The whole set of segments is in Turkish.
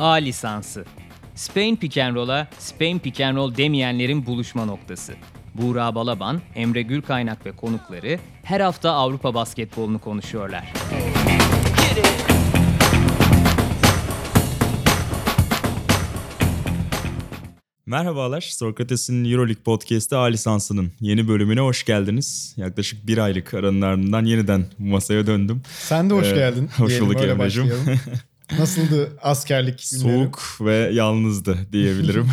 A lisansı. Spain Pick and Roll'a Spain Pick and Roll demeyenlerin buluşma noktası. Buğra Balaban, Emre Gürkaynak ve konukları her hafta Avrupa basketbolunu konuşuyorlar. Merhabalar, Sokrates'in Euroleague Podcast'ı A lisansının yeni bölümüne hoş geldiniz. Yaklaşık bir aylık aranın ardından yeniden bu masaya döndüm. Sen de hoş Ee, geldin. hoş bulduk Emre'cim. Nasıldı askerlik günleri? Soğuk ve yalnızdı diyebilirim.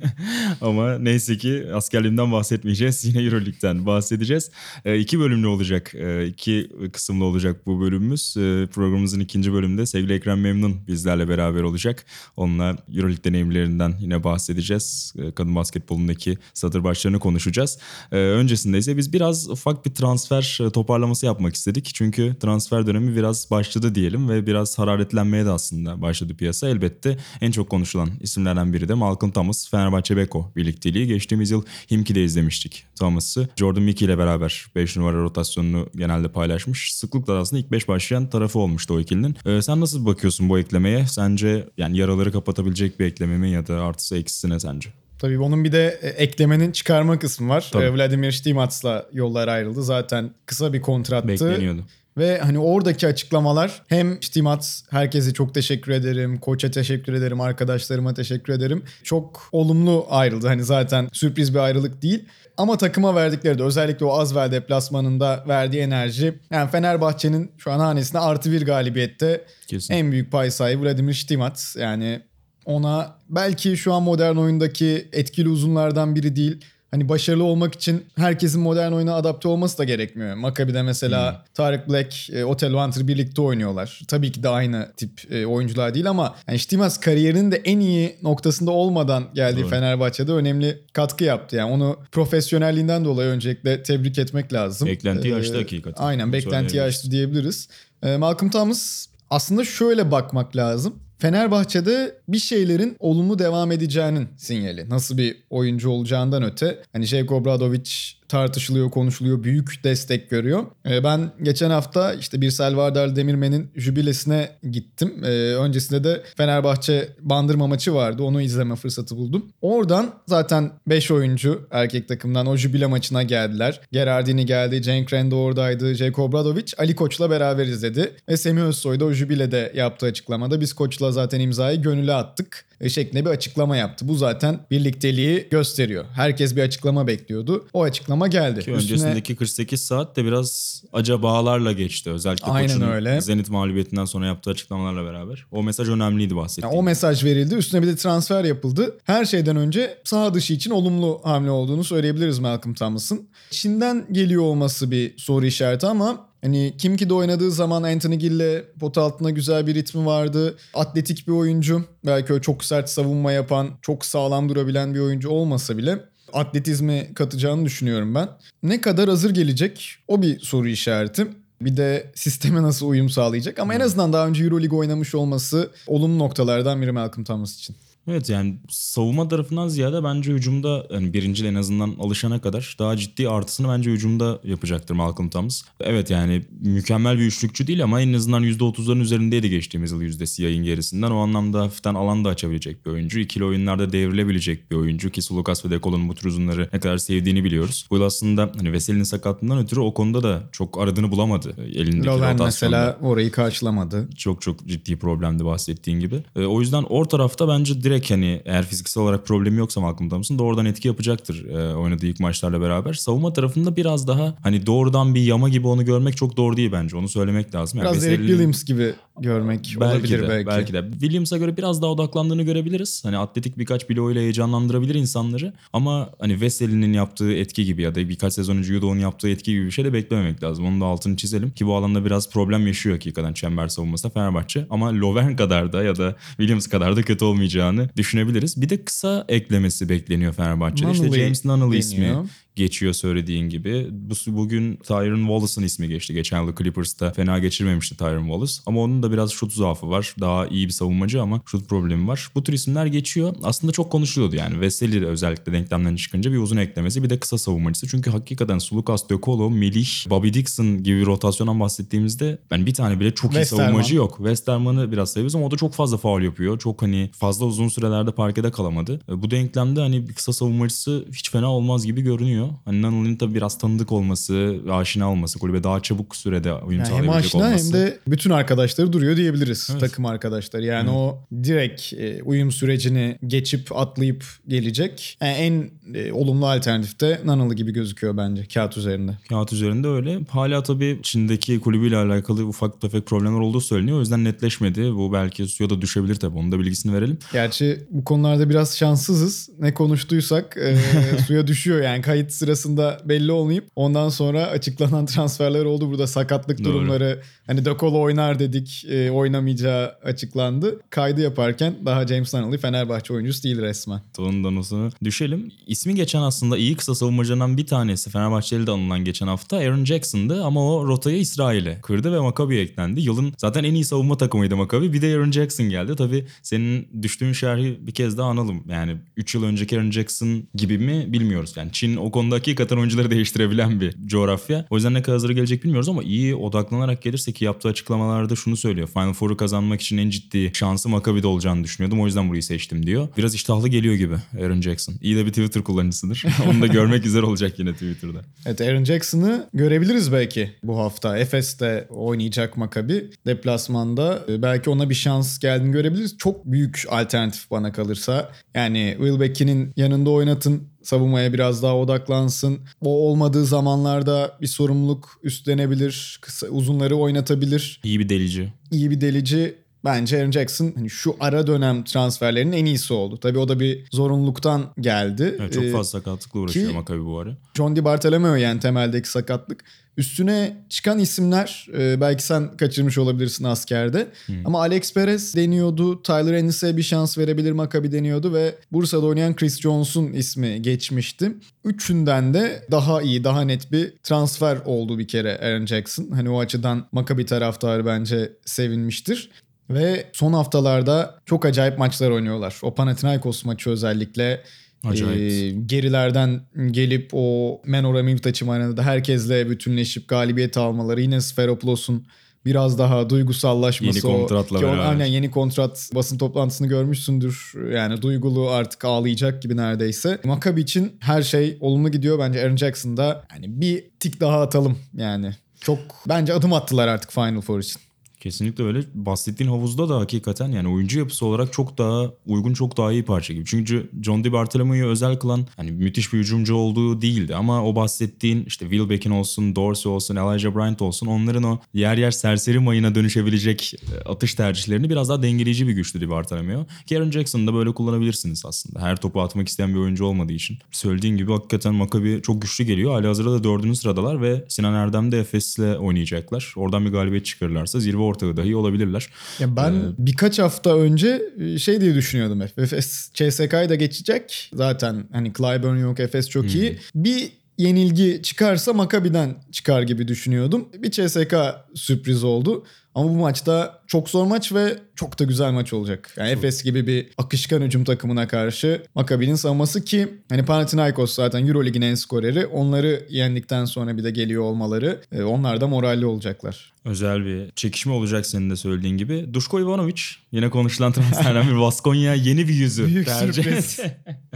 Ama neyse ki askerliğimden bahsetmeyeceğiz. Yine Euroleague'den bahsedeceğiz. E, iki bölümlü olacak. E, iki kısımlı olacak bu bölümümüz. E, programımızın ikinci bölümünde sevgili Ekrem Memnun bizlerle beraber olacak. Onunla Euroleague deneyimlerinden yine bahsedeceğiz. E, kadın basketbolundaki satır başlarını konuşacağız. E, öncesinde ise biz biraz ufak bir transfer e, toparlaması yapmak istedik. Çünkü transfer dönemi biraz başladı diyelim ve biraz hararetlenmeye de aslında başladı piyasa. Elbette en çok konuşulan isimlerden biri de Malcolm Thomas, Fenerbahçe Beko birlikteliği. Geçtiğimiz yıl Himki'de izlemiştik Thomas'ı. Jordan Mickey ile beraber 5 numara rotasyonunu genelde paylaşmış. Sıklıkla da aslında ilk 5 başlayan tarafı olmuştu o ikilinin. Ee, sen nasıl bakıyorsun bu eklemeye? Sence yani yaraları kapatabilecek bir ekleme mi ya da artısı eksisine sence? Tabii onun bir de e, eklemenin çıkarma kısmı var. Tabii. E, Vladimir Stimats'la yollar ayrıldı. Zaten kısa bir kontrattı. Bekleniyordu. Ve hani oradaki açıklamalar hem Stimats herkese çok teşekkür ederim, koça teşekkür ederim, arkadaşlarıma teşekkür ederim. Çok olumlu ayrıldı. Hani zaten sürpriz bir ayrılık değil. Ama takıma verdikleri de özellikle o Azvel deplasmanında verdiği enerji. Yani Fenerbahçe'nin şu an hanesine artı bir galibiyette Kesin. en büyük pay sahibi Vladimir Stimats. Yani ona belki şu an modern oyundaki etkili uzunlardan biri değil. Hani başarılı olmak için herkesin modern oyuna adapte olması da gerekmiyor. Maccabi'de mesela Tarık Black, e, Otello Hunter birlikte oynuyorlar. Tabii ki de aynı tip e, oyuncular değil ama yani Stimas kariyerinin de en iyi noktasında olmadan geldiği Doğru. Fenerbahçe'de önemli katkı yaptı. Yani onu profesyonelliğinden dolayı öncelikle tebrik etmek lazım. Beklentiyi Ee, aştı hakikaten. Aynen beklentiyi aştı diyebiliriz. Ee, Malcolm Thomas aslında şöyle bakmak lazım. Fenerbahçe'de bir şeylerin olumlu devam edeceğinin sinyali. Nasıl bir oyuncu olacağından öte. Hani Jake Obradovic tartışılıyor, konuşuluyor, büyük destek görüyor. Ee, ben geçen hafta işte bir Vardar Demirmen'in jübilesine gittim. Ee, öncesinde de Fenerbahçe Bandırma maçı vardı. Onu izleme fırsatı buldum. Oradan zaten 5 oyuncu erkek takımdan o jübile maçına geldiler. Gerardini geldi, Cenk Rende oradaydı, Jake Obradovic Ali Koç'la beraber izledi. Ve Semih Özsoy da o jübilede yaptığı açıklamada biz Koç'la zaten imzayı gönüle attık şeklinde bir açıklama yaptı. Bu zaten birlikteliği gösteriyor. Herkes bir açıklama bekliyordu. O açıklama geldi. Ki Üstüne- öncesindeki 48 saat de biraz acabalarla geçti. Özellikle Aynen koçun öyle. Zenit mağlubiyetinden sonra yaptığı açıklamalarla beraber. O mesaj önemliydi bahsettiğim. Yani o mesaj verildi. Üstüne bir de transfer yapıldı. Her şeyden önce saha dışı için olumlu hamle olduğunu söyleyebiliriz Malcolm Thomas'ın. Çin'den geliyor olması bir soru işareti ama hani kim ki de oynadığı zaman Anthony Gill'le pot altında güzel bir ritmi vardı. Atletik bir oyuncu. Belki öyle çok sert savunma yapan, çok sağlam durabilen bir oyuncu olmasa bile atletizmi katacağını düşünüyorum ben. Ne kadar hazır gelecek o bir soru işareti. Bir de sisteme nasıl uyum sağlayacak ama en azından daha önce Euroleague oynamış olması olumlu noktalardan biri Malcolm Thomas için. Evet yani savunma tarafından ziyade bence hücumda hani birinci en azından alışana kadar daha ciddi artısını bence hücumda yapacaktır Malcolm Thomas. Evet yani mükemmel bir üçlükçü değil ama en azından %30'ların üzerindeydi geçtiğimiz yıl yüzdesi yayın gerisinden. O anlamda hafiften alan da açabilecek bir oyuncu. İkili oyunlarda devrilebilecek bir oyuncu ki Sulukas ve Dekolo'nun bu tür uzunları ne kadar sevdiğini biliyoruz. Bu yıl aslında hani Veseli'nin sakatlığından ötürü o konuda da çok aradığını bulamadı elindeki Loven rotasyonda. mesela orayı karşılamadı. çok çok ciddi problemdi bahsettiğin gibi. E, o yüzden o tarafta bence direkt hani eğer fiziksel olarak problemi yoksa Malcolm Thompson doğrudan etki yapacaktır e, oynadığı ilk maçlarla beraber. Savunma tarafında biraz daha hani doğrudan bir yama gibi onu görmek çok doğru değil bence. Onu söylemek lazım. Yani Biraz Eric Williams gibi görmek Belki olabilir de, belki. belki. de. Williams'a göre biraz daha odaklandığını görebiliriz. Hani atletik birkaç bloğuyla heyecanlandırabilir insanları. Ama hani Veseli'nin yaptığı etki gibi ya da birkaç sezon önce Yudo'nun yaptığı etki gibi bir şey de beklememek lazım. Onun da altını çizelim. Ki bu alanda biraz problem yaşıyor hakikaten çember savunmasında Fenerbahçe. Ama Lovern kadar da ya da Williams kadar da kötü olmayacağını düşünebiliriz. Bir de kısa eklemesi bekleniyor Fenerbahçe'de. İşte Nunnally James Nunnally ismi geçiyor söylediğin gibi. Bu, bugün Tyron Wallace'ın ismi geçti. Geçen yıl Clippers'ta fena geçirmemişti Tyron Wallace. Ama onun da biraz şut zaafı var. Daha iyi bir savunmacı ama şut problemi var. Bu tür isimler geçiyor. Aslında çok konuşuluyordu yani. Veseli özellikle denklemden çıkınca bir uzun eklemesi bir de kısa savunmacısı. Çünkü hakikaten Sulukas, De Colo, Melih, Bobby Dixon gibi rotasyondan bahsettiğimizde ben bir tane bile çok iyi Westerman. savunmacı yok. Westerman'ı biraz sayıyoruz ama o da çok fazla faul yapıyor. Çok hani fazla uzun sürelerde parkede kalamadı. E, Bu denklemde hani bir kısa savunmacısı hiç fena olmaz gibi görünüyor. Hani Nunnally'nin tabii biraz tanıdık olması, aşina olması, kulübe daha çabuk sürede uyum Yani hem sağlayabilecek aşina olması. hem de bütün arkadaşları duruyor diyebiliriz Evet. takım arkadaşları. Yani o direkt e, uyum sürecini geçip atlayıp gelecek. Yani en e, olumlu alternatif de Nanalı gibi gözüküyor bence kağıt üzerinde. Kağıt üzerinde öyle. Hala tabii Çin'deki kulübüyle alakalı ufak tefek problemler olduğu söyleniyor. O yüzden netleşmedi. Bu belki suya da düşebilir tabii. Onun da bilgisini verelim. Gerçi bu konularda biraz şanssızız. Ne konuştuysak e, suya düşüyor yani kayıt sırasında belli olmayıp ondan sonra açıklanan transferler oldu. Burada sakatlık Doğru. durumları hani De Colo oynar dedik e, oynamayacağı açıklandı. Kaydı yaparken daha James Nunnally Fenerbahçe oyuncusu değil resmen. Ondan sonra düşelim. İsmi geçen aslında iyi kısa savunmacılarından bir tanesi. Fenerbahçeli de anılan geçen hafta Aaron Jackson'dı ama o rotayı İsrail'e kırdı ve Maccabi'ye eklendi. Yılın zaten en iyi savunma takımıydı Maccabi. Bir de Aaron Jackson geldi. Tabii senin düştüğün şerhi bir kez daha analım. Yani 3 yıl önceki Aaron Jackson gibi mi bilmiyoruz. Yani Çin o konuda hakikaten oyuncuları değiştirebilen bir coğrafya. O yüzden ne kadar hazır gelecek bilmiyoruz ama iyi odaklanarak gelirse ki yaptığı açıklamalarda şunu söylüyor. Final Four'u kazanmak için en ciddi şansı Maccabi'de olacağını düşünüyordum. O yüzden burayı seçtim diyor. Biraz iştahlı geliyor gibi Aaron Jackson. İyi de bir Twitter kullanıcısıdır. Onu da görmek güzel olacak yine Twitter'da. Evet Aaron Jackson'ı görebiliriz belki bu hafta. Efes'te oynayacak Maccabi. Deplasmanda e, belki ona bir şans geldiğini görebiliriz. Çok büyük alternatif bana kalırsa. Yani Will Becky'nin yanında oynatın. Savunmaya biraz daha odaklansın. O olmadığı zamanlarda bir sorumluluk üstlenebilir. Kısa, uzunları oynatabilir. İyi bir delici. İyi bir delici. Bence Aaron Jackson hani şu ara dönem transferlerinin en iyisi oldu. Tabii o da bir zorunluluktan geldi. Evet, çok Ee, fazla sakatlıkla uğraşıyor Maccabi bu ara. John Di Bartolomeo yani temeldeki sakatlık. Üstüne çıkan isimler e, belki sen kaçırmış olabilirsin askerde. Ama Alex Perez deniyordu. Tyler Ennis'e bir şans verebilir Maccabi deniyordu ve Bursa'da oynayan Chris Jones'un ismi geçmişti. Üçünden de daha iyi, daha net bir transfer oldu bir kere Aaron Jackson. Hani o açıdan Maccabi taraftarı bence sevinmiştir. Ve son haftalarda çok acayip maçlar oynuyorlar. O Panathinaikos maçı özellikle Acayip. ee, gerilerden gelip o Menora Mivtaç'ı arenada herkesle bütünleşip galibiyet almaları yine Sferopoulos'un biraz daha duygusallaşması. Yeni kontratla o, ki o-. Aynen yeni kontrat basın toplantısını görmüşsündür. Yani duygulu artık ağlayacak gibi neredeyse. Maccabi için her şey olumlu gidiyor. Bence Aaron Jackson'da yani bir tik daha atalım yani. Çok bence adım attılar artık Final Four için. Kesinlikle öyle. Bahsettiğin havuzda da hakikaten yani oyuncu yapısı olarak çok daha uygun, çok daha iyi parça gibi. Çünkü John Di Bartolomeo'yu özel kılan hani müthiş bir hücumcu olduğu değildi ama o bahsettiğin işte Will Beck'in olsun, Dorsey olsun, Elijah Bryant olsun onların o yer yer serseri mayına dönüşebilecek e, atış tercihlerini biraz daha dengeleyici bir güçlü Di Bartolomeo. Karen Jackson'ı da böyle kullanabilirsiniz aslında. Her topu atmak isteyen bir oyuncu olmadığı için. Söylediğin gibi hakikaten Maccabi çok güçlü geliyor. Hali hazırda da dördüncü sıradalar ve Sinan Erdem de Efes'le oynayacaklar. Oradan bir galibiyet çıkarırlarsa zirve ortağı dahi olabilirler. Ya ben birkaç hafta önce e, şey diye düşünüyordum. Efes CSK'yı da geçecek. Zaten hani Clyburn yok Efes çok iyi. Bir yenilgi çıkarsa Maccabi'den çıkar gibi düşünüyordum. Bir CSK sürpriz oldu. Ama bu maçta çok zor maç ve çok da güzel maç olacak. Yani Efes gibi bir akışkan hücum takımına karşı Maccabi'nin savunması ki hani Panathinaikos zaten Eurolig'in en skoreri. Onları yendikten sonra bir de geliyor olmaları e, onlar da moralli olacaklar. Özel bir çekişme olacak senin de söylediğin gibi. Duško Ivanović yine konuşulan transferden bir Vaskonya yeni bir yüzü Büyük tercih sürpriz.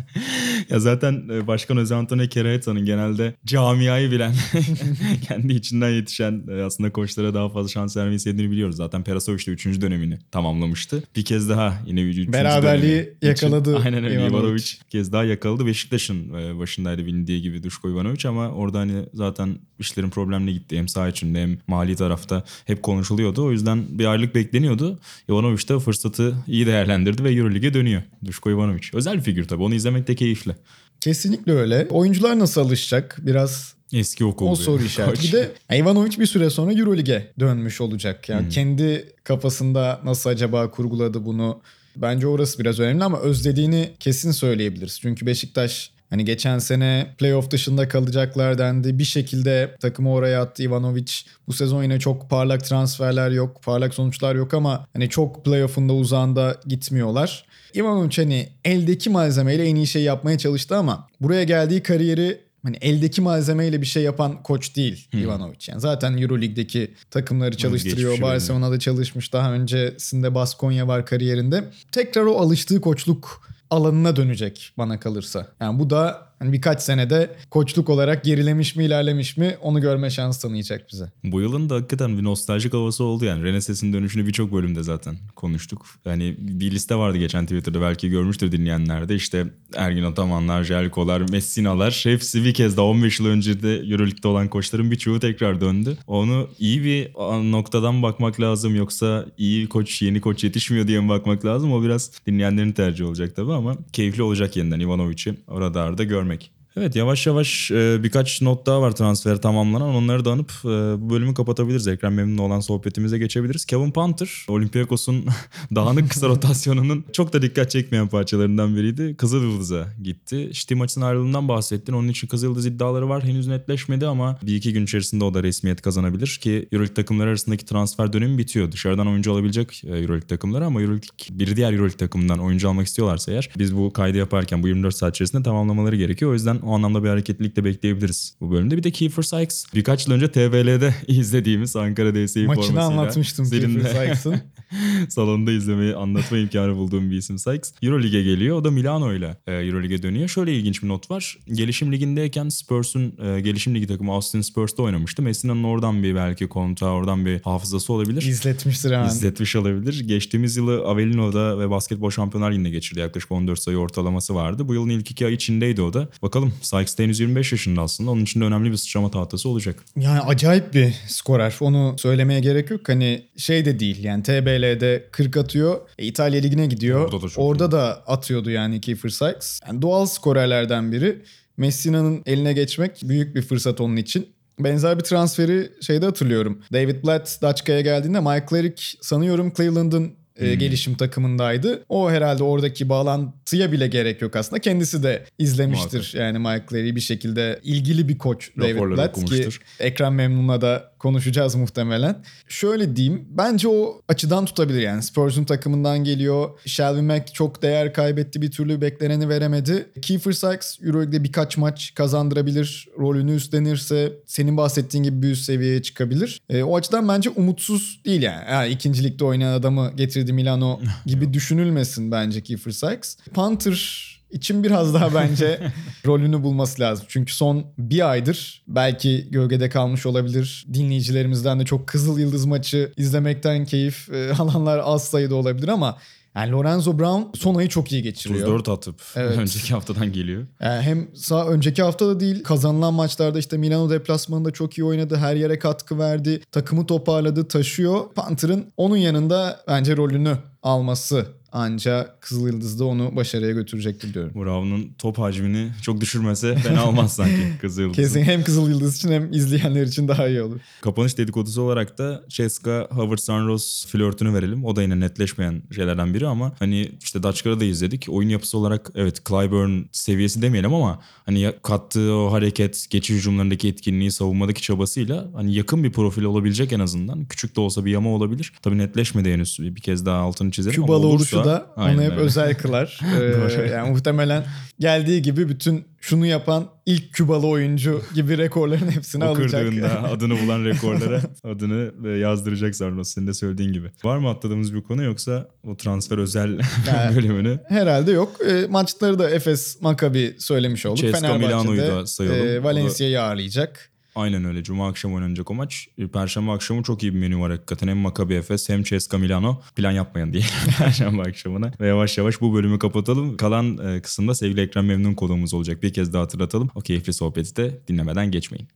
ya zaten e, Başkan Jose Antonio Quereta'nın genelde camiayı bilen, kendi içinden yetişen e, aslında koçlara daha fazla şans vermeyi sevdiğini biliyoruz. Zaten Perasovic de 3. dönemini tamamlamıştı. Bir kez daha yine 3. Beraberliği yakaladı Aynen öyle. Ivanovic. Bir kez daha yakaladı. Beşiktaş'ın e, başındaydı bilindiği gibi Duško Ivanovic ama orada hani zaten işlerin problemli gitti. Hem saha içinde hem mali tarafta hep konuşuluyordu. O yüzden bir aylık bekleniyordu. Ivanovic de fırsatı iyi değerlendirdi ve Euroleague'e dönüyor. Duško Ivanovic. Özel bir figür tabii. Onu izlemek de keyifli. Kesinlikle öyle. Oyuncular nasıl alışacak? Biraz Eski okul. o soru işareti. Bir de Ivanovic bir süre sonra Eurolig'e dönmüş olacak. Yani kendi kafasında nasıl acaba kurguladı bunu Bence orası biraz önemli ama özlediğini kesin söyleyebiliriz. Çünkü Beşiktaş Hani geçen sene playoff dışında kalacaklar dendi. Bir şekilde takımı oraya attı Ivanovic. Bu sezon yine çok parlak transferler yok, parlak sonuçlar yok ama hani çok playoff'unda uzağında gitmiyorlar. Ivanovic hani eldeki malzemeyle en iyi şey yapmaya çalıştı ama buraya geldiği kariyeri hani eldeki malzemeyle bir şey yapan koç değil hmm. Ivanovic. Yani zaten Euroleague'deki takımları çalıştırıyor. Barcelona'da çalışmış. Daha öncesinde Baskonya var kariyerinde. Tekrar o alıştığı koçluk alanına dönecek bana kalırsa. Yani bu da hani birkaç senede koçluk olarak gerilemiş mi ilerlemiş mi onu görme şansı tanıyacak bize. Bu yılın da hakikaten bir nostaljik havası oldu yani. Reneses'in dönüşünü birçok bölümde zaten konuştuk. Yani bir liste vardı geçen Twitter'da belki görmüştür dinleyenler de. İşte Ergin Atamanlar, Jelkolar, Messinalar hepsi bir kez daha 15 yıl önce de Euroleague'de olan koçların birçoğu tekrar döndü. Onu iyi bir noktadan bakmak lazım yoksa iyi koç, yeni koç yetişmiyor diye mi bakmak lazım? O biraz dinleyenlerin tercihi olacak tabii ama keyifli olacak yeniden Ivanovic'i orada arada görmek. Evet yavaş yavaş e, birkaç not daha var transfer tamamlanan. Onları da anıp e, bu bölümü kapatabiliriz. Ekran memnun olan sohbetimize geçebiliriz. Kevin Panther, Olympiakos'un dağınık kısa rotasyonunun çok da dikkat çekmeyen parçalarından biriydi. Kızıl Yıldız'a gitti. İşte maçın ayrılığından bahsettin. Onun için Kızıl Yıldız iddiaları var. Henüz netleşmedi ama bir iki gün içerisinde o da resmiyet kazanabilir ki Euroleague takımları arasındaki transfer dönemi bitiyor. Dışarıdan oyuncu alabilecek e, Euroleague takımları ama Euroleague bir diğer Euroleague takımından oyuncu almak istiyorlarsa eğer biz bu kaydı yaparken bu 24 saat içerisinde tamamlamaları gerekiyor. O yüzden o anlamda bir hareketlilik de bekleyebiliriz bu bölümde. Bir de Kiefer Sykes birkaç yıl önce TVL'de izlediğimiz Ankara DSİ formasıyla. Maçını anlatmıştım Kiefer Sykes'ın. salonda izlemeyi anlatma imkanı bulduğum bir isim Sykes. Euroleague'e geliyor. O da Milano ile e, Euroleague'e dönüyor. Şöyle ilginç bir not var. Gelişim ligindeyken Spurs'un e, gelişim ligi takımı Austin Spurs'ta oynamıştı. Messina'nın oradan bir belki konta, oradan bir hafızası olabilir. İzletmiştir hemen. İzletmiş olabilir. Geçtiğimiz yılı Avellino'da ve Basketbol Şampiyonlar Ligi'nde geçirdi. Yaklaşık 14 sayı ortalaması vardı. Bu yılın ilk iki ay içindeydi o da. Bakalım Sykes de henüz 25 yaşında aslında. Onun için de önemli bir sıçrama tahtası olacak. Yani acayip bir skorer. Onu söylemeye gerek yok. Hani şey de değil yani TBL'de 40 atıyor. E, İtalya Ligi'ne gidiyor. Orada da, çok Orada da atıyordu yani Kiefer Sykes. Yani doğal skorerlerden biri. Messina'nın eline geçmek büyük bir fırsat onun için. Benzer bir transferi şeyde hatırlıyorum. David Blatt Daçka'ya geldiğinde Mike Cleric sanıyorum Cleveland'ın e, hmm. gelişim takımındaydı. O herhalde oradaki bağlantıya bile gerek yok aslında. Kendisi de izlemiştir. Muhakkak. Yani Mike Clary bir şekilde ilgili bir koç David Blatt ki ekran memnunla da konuşacağız muhtemelen. Şöyle diyeyim bence o açıdan tutabilir yani Spurs'un takımından geliyor. Shelby Mack çok değer kaybetti bir türlü bekleneni veremedi. Kiefer Sykes Euroleague'de birkaç maç kazandırabilir. Rolünü üstlenirse senin bahsettiğin gibi bir üst seviyeye çıkabilir. E, o açıdan bence umutsuz değil yani. yani ikincilikte oynayan adamı getirdi Milano gibi düşünülmesin bence Kiefer Sykes. Panther için biraz daha bence rolünü bulması lazım. Çünkü son bir aydır belki gölgede kalmış olabilir. Dinleyicilerimizden de çok Kızıl Yıldız maçı izlemekten keyif e, alanlar az sayıda olabilir ama yani Lorenzo Brown son ayı çok iyi geçiriyor. 34 atıp evet. önceki haftadan geliyor. Yani hem sağ önceki haftada değil kazanılan maçlarda işte Milano deplasmanında çok iyi oynadı. Her yere katkı verdi. Takımı toparladı, taşıyor. Panther'ın onun yanında bence rolünü alması Anca Kızıl Yıldız da onu başarıya götürecektir diyorum. Brown'un top hacmini çok düşürmese fena olmaz sanki Kızıl Yıldız. Kesin hem Kızıl Yıldız için hem izleyenler için daha iyi olur. Kapanış dedikodusu olarak da Ceska Howard Sunrose flörtünü verelim. O da yine netleşmeyen şeylerden biri ama hani işte Dutchkar'ı da izledik. Oyun yapısı olarak evet Clyburn seviyesi demeyelim ama hani kattığı o hareket, geçiş hücumlarındaki etkinliği, savunmadaki çabasıyla hani yakın bir profil olabilecek en azından. Küçük de olsa bir yama olabilir. Tabii netleşmedi henüz. Bir kez daha altını çizelim Kübalı ama olursa da Aynen onu hep özel kılar. ee, yani muhtemelen geldiği gibi bütün şunu yapan ilk Kübalı oyuncu gibi rekorların hepsini o alacak. Kırdığında adını bulan rekorlara adını yazdıracak Sarnos senin de söylediğin gibi. Var mı atladığımız bir konu yoksa o transfer özel yani, bölümünü? Herhalde yok. E, maçları da Efes Maccabi söylemiş olduk. Ceska Milano'yu da sayalım. E, Valencia'yı ağırlayacak. Aynen öyle. Cuma akşamı oynanacak o maç. E, Perşembe akşamı çok iyi bir menü var hakikaten. Hem Maccabi Efes hem Ceska Milano. Plan yapmayın diye Perşembe akşamına. Ve yavaş yavaş bu bölümü kapatalım. Kalan e, kısımda sevgili Ekrem Memnun konuğumuz olacak. Bir kez daha hatırlatalım. O keyifli sohbeti de dinlemeden geçmeyin.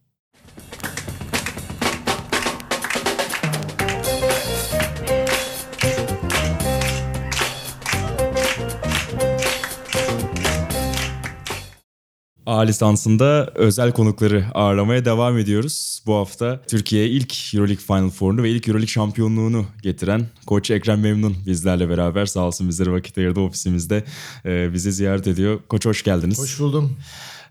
A lisansında özel konukları ağırlamaya devam ediyoruz. Bu hafta Türkiye'ye ilk Euroleague Final Four'unu ve ilk Euroleague şampiyonluğunu getiren Koç Ekrem Memnun bizlerle beraber sağ olsun bizlere vakit ayırdı ofisimizde e, bizi ziyaret ediyor. Koç hoş geldiniz. Hoş buldum.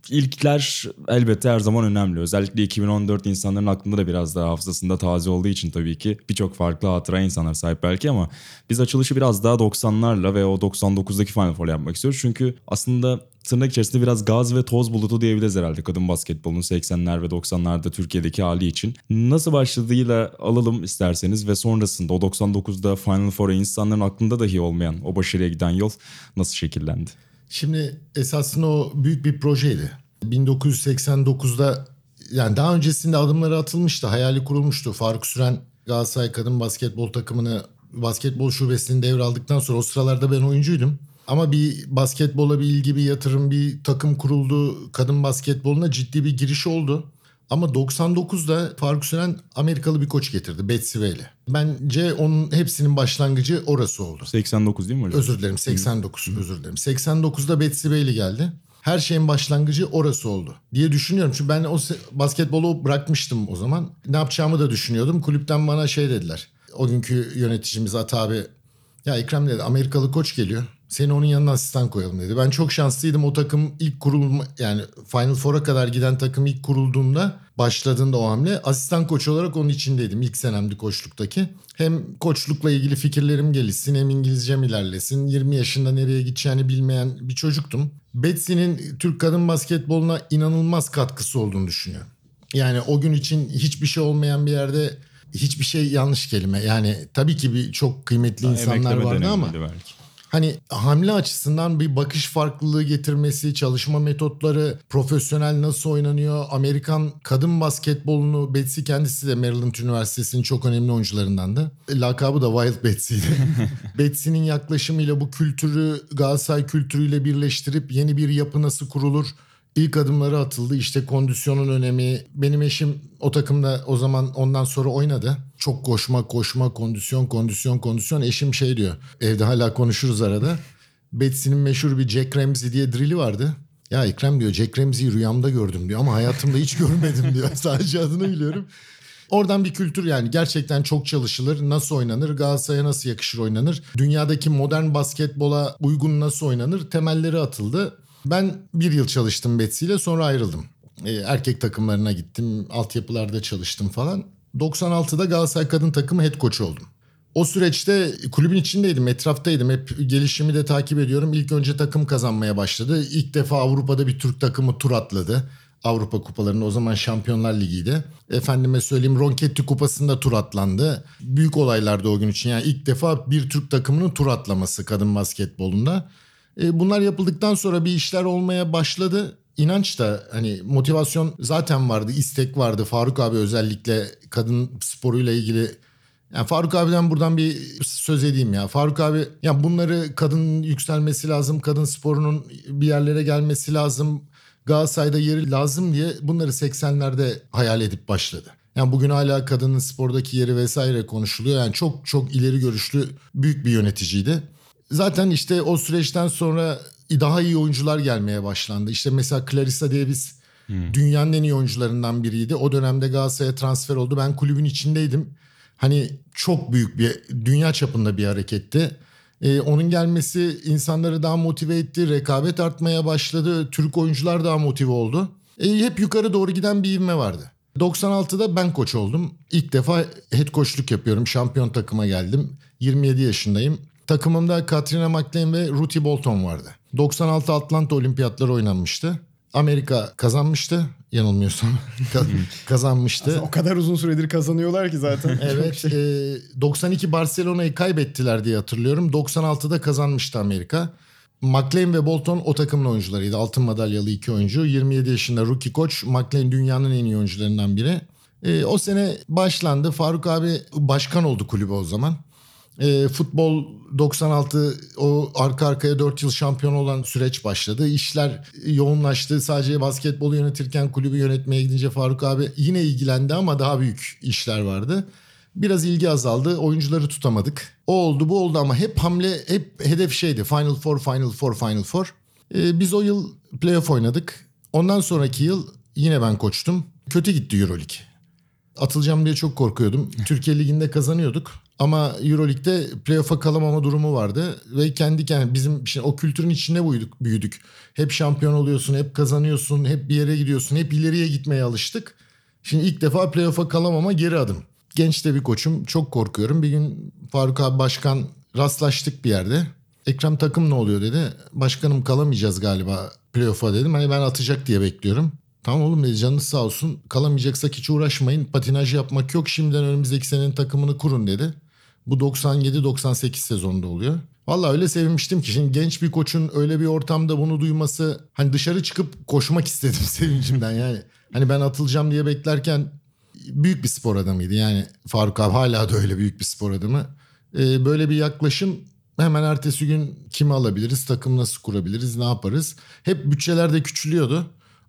İlkler elbette her zaman önemli. Özellikle 2014 insanların aklında da biraz daha hafızasında taze olduğu için tabii ki birçok farklı hatıra insanlar sahip belki ama biz açılışı biraz daha 90'larla ve o 99'daki Final Four yapmak istiyoruz. Çünkü aslında tırnak içerisinde biraz gaz ve toz bulutu diyebiliriz herhalde kadın basketbolunun 80'ler ve 90'larda Türkiye'deki hali için. Nasıl başladığıyla alalım isterseniz ve sonrasında o 99'da Final Four'a insanların aklında dahi olmayan o başarıya giden yol nasıl şekillendi? Şimdi esasında o büyük bir projeydi. 1989'da yani daha öncesinde adımları atılmıştı, hayali kurulmuştu. Faruk Süren Galatasaray kadın basketbol takımını basketbol şubesini devraldıktan sonra o sıralarda ben oyuncuydum. Ama bir basketbola bir ilgi, bir yatırım, bir takım kuruldu. Kadın basketboluna ciddi bir giriş oldu. Ama 99'da Faruk Süren Amerikalı bir koç getirdi Betsy Vale. Bence onun hepsinin başlangıcı orası oldu. 89 değil mi hocam? Özür dilerim 89 özür dilerim. 89'da Betsy Bailey geldi. Her şeyin başlangıcı orası oldu diye düşünüyorum. Çünkü ben o basketbolu bırakmıştım o zaman. Ne yapacağımı da düşünüyordum. Kulüpten bana şey dediler. O günkü yöneticimiz Ata abi ya Ekrem dedi Amerikalı koç geliyor. Seni onun yanına asistan koyalım dedi. Ben çok şanslıydım o takım ilk kurulma yani Final Four'a kadar giden takım ilk kurulduğunda başladığında o hamle asistan koç olarak onun içindeydim ilk senemdi koçluktaki. Hem koçlukla ilgili fikirlerim gelişsin hem İngilizcem ilerlesin. 20 yaşında nereye gideceğini bilmeyen bir çocuktum. Betsy'nin Türk kadın basketboluna inanılmaz katkısı olduğunu düşünüyorum. Yani o gün için hiçbir şey olmayan bir yerde hiçbir şey yanlış kelime. Yani tabii ki bir çok kıymetli insanlar vardı ama belki hani hamle açısından bir bakış farklılığı getirmesi, çalışma metotları, profesyonel nasıl oynanıyor, Amerikan kadın basketbolunu Betsy kendisi de Maryland Üniversitesi'nin çok önemli oyuncularındandı. Lakabı da Wild Betsy'ydi. Betsy'nin yaklaşımıyla bu kültürü Galatasaray kültürüyle birleştirip yeni bir yapı nasıl kurulur? İlk adımları atıldı. İşte kondisyonun önemi. Benim eşim o takımda o zaman ondan sonra oynadı. Çok koşma, koşma, kondisyon, kondisyon, kondisyon. Eşim şey diyor. Evde hala konuşuruz arada. Betsy'nin meşhur bir Jack Ramsey diye drili vardı. Ya Ekrem diyor Jack Ramsey'i rüyamda gördüm diyor ama hayatımda hiç görmedim diyor. Sadece adını biliyorum. Oradan bir kültür yani gerçekten çok çalışılır. Nasıl oynanır? Galatasaray'a nasıl yakışır oynanır? Dünyadaki modern basketbola uygun nasıl oynanır? Temelleri atıldı. Ben bir yıl çalıştım Betsy ile sonra ayrıldım. Ee, erkek takımlarına gittim. Altyapılarda çalıştım falan. 96'da Galatasaray kadın takımı head coach oldum. O süreçte kulübün içindeydim, etraftaydım. Hep gelişimi de takip ediyorum. İlk önce takım kazanmaya başladı. İlk defa Avrupa'da bir Türk takımı tur atladı. Avrupa kupalarında o zaman Şampiyonlar Ligi'ydi. Efendime söyleyeyim Ronketti Kupası'nda tur atlandı. Büyük olaylardı o gün için. Yani ilk defa bir Türk takımının tur atlaması kadın basketbolunda. E, bunlar yapıldıktan sonra bir işler olmaya başladı. İnanç da hani motivasyon zaten vardı, istek vardı. Faruk abi özellikle kadın sporuyla ilgili yani Faruk abiden buradan bir söz edeyim ya. Faruk abi ya bunları kadın yükselmesi lazım, kadın sporunun bir yerlere gelmesi lazım. Galatasaray'da yeri lazım diye bunları 80'lerde hayal edip başladı. Yani bugün hala kadının spordaki yeri vesaire konuşuluyor. Yani çok çok ileri görüşlü büyük bir yöneticiydi. Zaten işte o süreçten sonra daha iyi oyuncular gelmeye başlandı. İşte mesela Clarissa Davis hmm. dünyanın en iyi oyuncularından biriydi. O dönemde Galatasaray'a transfer oldu. Ben kulübün içindeydim. Hani çok büyük bir dünya çapında bir hareketti. Ee, onun gelmesi insanları daha motive etti. Rekabet artmaya başladı. Türk oyuncular daha motive oldu. Ee, hep yukarı doğru giden bir ivme vardı. 96'da ben koç oldum. İlk defa head koçluk yapıyorum. Şampiyon takıma geldim. 27 yaşındayım. Takımımda Katrina McLean ve Ruthie Bolton vardı. 96 Atlanta Olimpiyatları oynanmıştı. Amerika kazanmıştı yanılmıyorsam. kazanmıştı. Aslında o kadar uzun süredir kazanıyorlar ki zaten. evet. Şey. E, 92 Barcelona'yı kaybettiler diye hatırlıyorum. 96'da kazanmıştı Amerika. McLean ve Bolton o takımın oyuncularıydı. Altın madalyalı iki oyuncu. 27 yaşında rookie koç. McLean dünyanın en iyi oyuncularından biri. E, o sene başlandı. Faruk abi başkan oldu kulübe o zaman. E, futbol 96 o arka arkaya 4 yıl şampiyon olan süreç başladı. İşler yoğunlaştı. Sadece basketbolu yönetirken kulübü yönetmeye gidince Faruk abi yine ilgilendi ama daha büyük işler vardı. Biraz ilgi azaldı. Oyuncuları tutamadık. O oldu bu oldu ama hep hamle hep hedef şeydi. Final Four, Final Four, Final Four. Ee, biz o yıl playoff oynadık. Ondan sonraki yıl yine ben koçtum. Kötü gitti Euroleague. Atılacağım diye çok korkuyordum. Türkiye Ligi'nde kazanıyorduk. Ama Euroleague'de playoff'a kalamama durumu vardı. Ve kendi kendine bizim şimdi o kültürün içinde büyüdük, büyüdük. Hep şampiyon oluyorsun, hep kazanıyorsun, hep bir yere gidiyorsun. Hep ileriye gitmeye alıştık. Şimdi ilk defa playoff'a kalamama geri adım. Genç de bir koçum. Çok korkuyorum. Bir gün Faruk abi başkan rastlaştık bir yerde. Ekrem takım ne oluyor dedi. Başkanım kalamayacağız galiba playoff'a dedim. Hani ben atacak diye bekliyorum. Tamam oğlum dedi canınız sağ olsun. Kalamayacaksak hiç uğraşmayın. Patinaj yapmak yok. Şimdiden önümüzdeki senenin takımını kurun dedi. Bu 97-98 sezonunda oluyor. Valla öyle sevinmiştim ki şimdi genç bir koçun öyle bir ortamda bunu duyması hani dışarı çıkıp koşmak istedim sevincimden yani. Hani ben atılacağım diye beklerken büyük bir spor adamıydı yani Faruk abi hala da öyle büyük bir spor adamı. Ee, böyle bir yaklaşım hemen ertesi gün kimi alabiliriz, takım nasıl kurabiliriz, ne yaparız. Hep bütçeler de küçülüyordu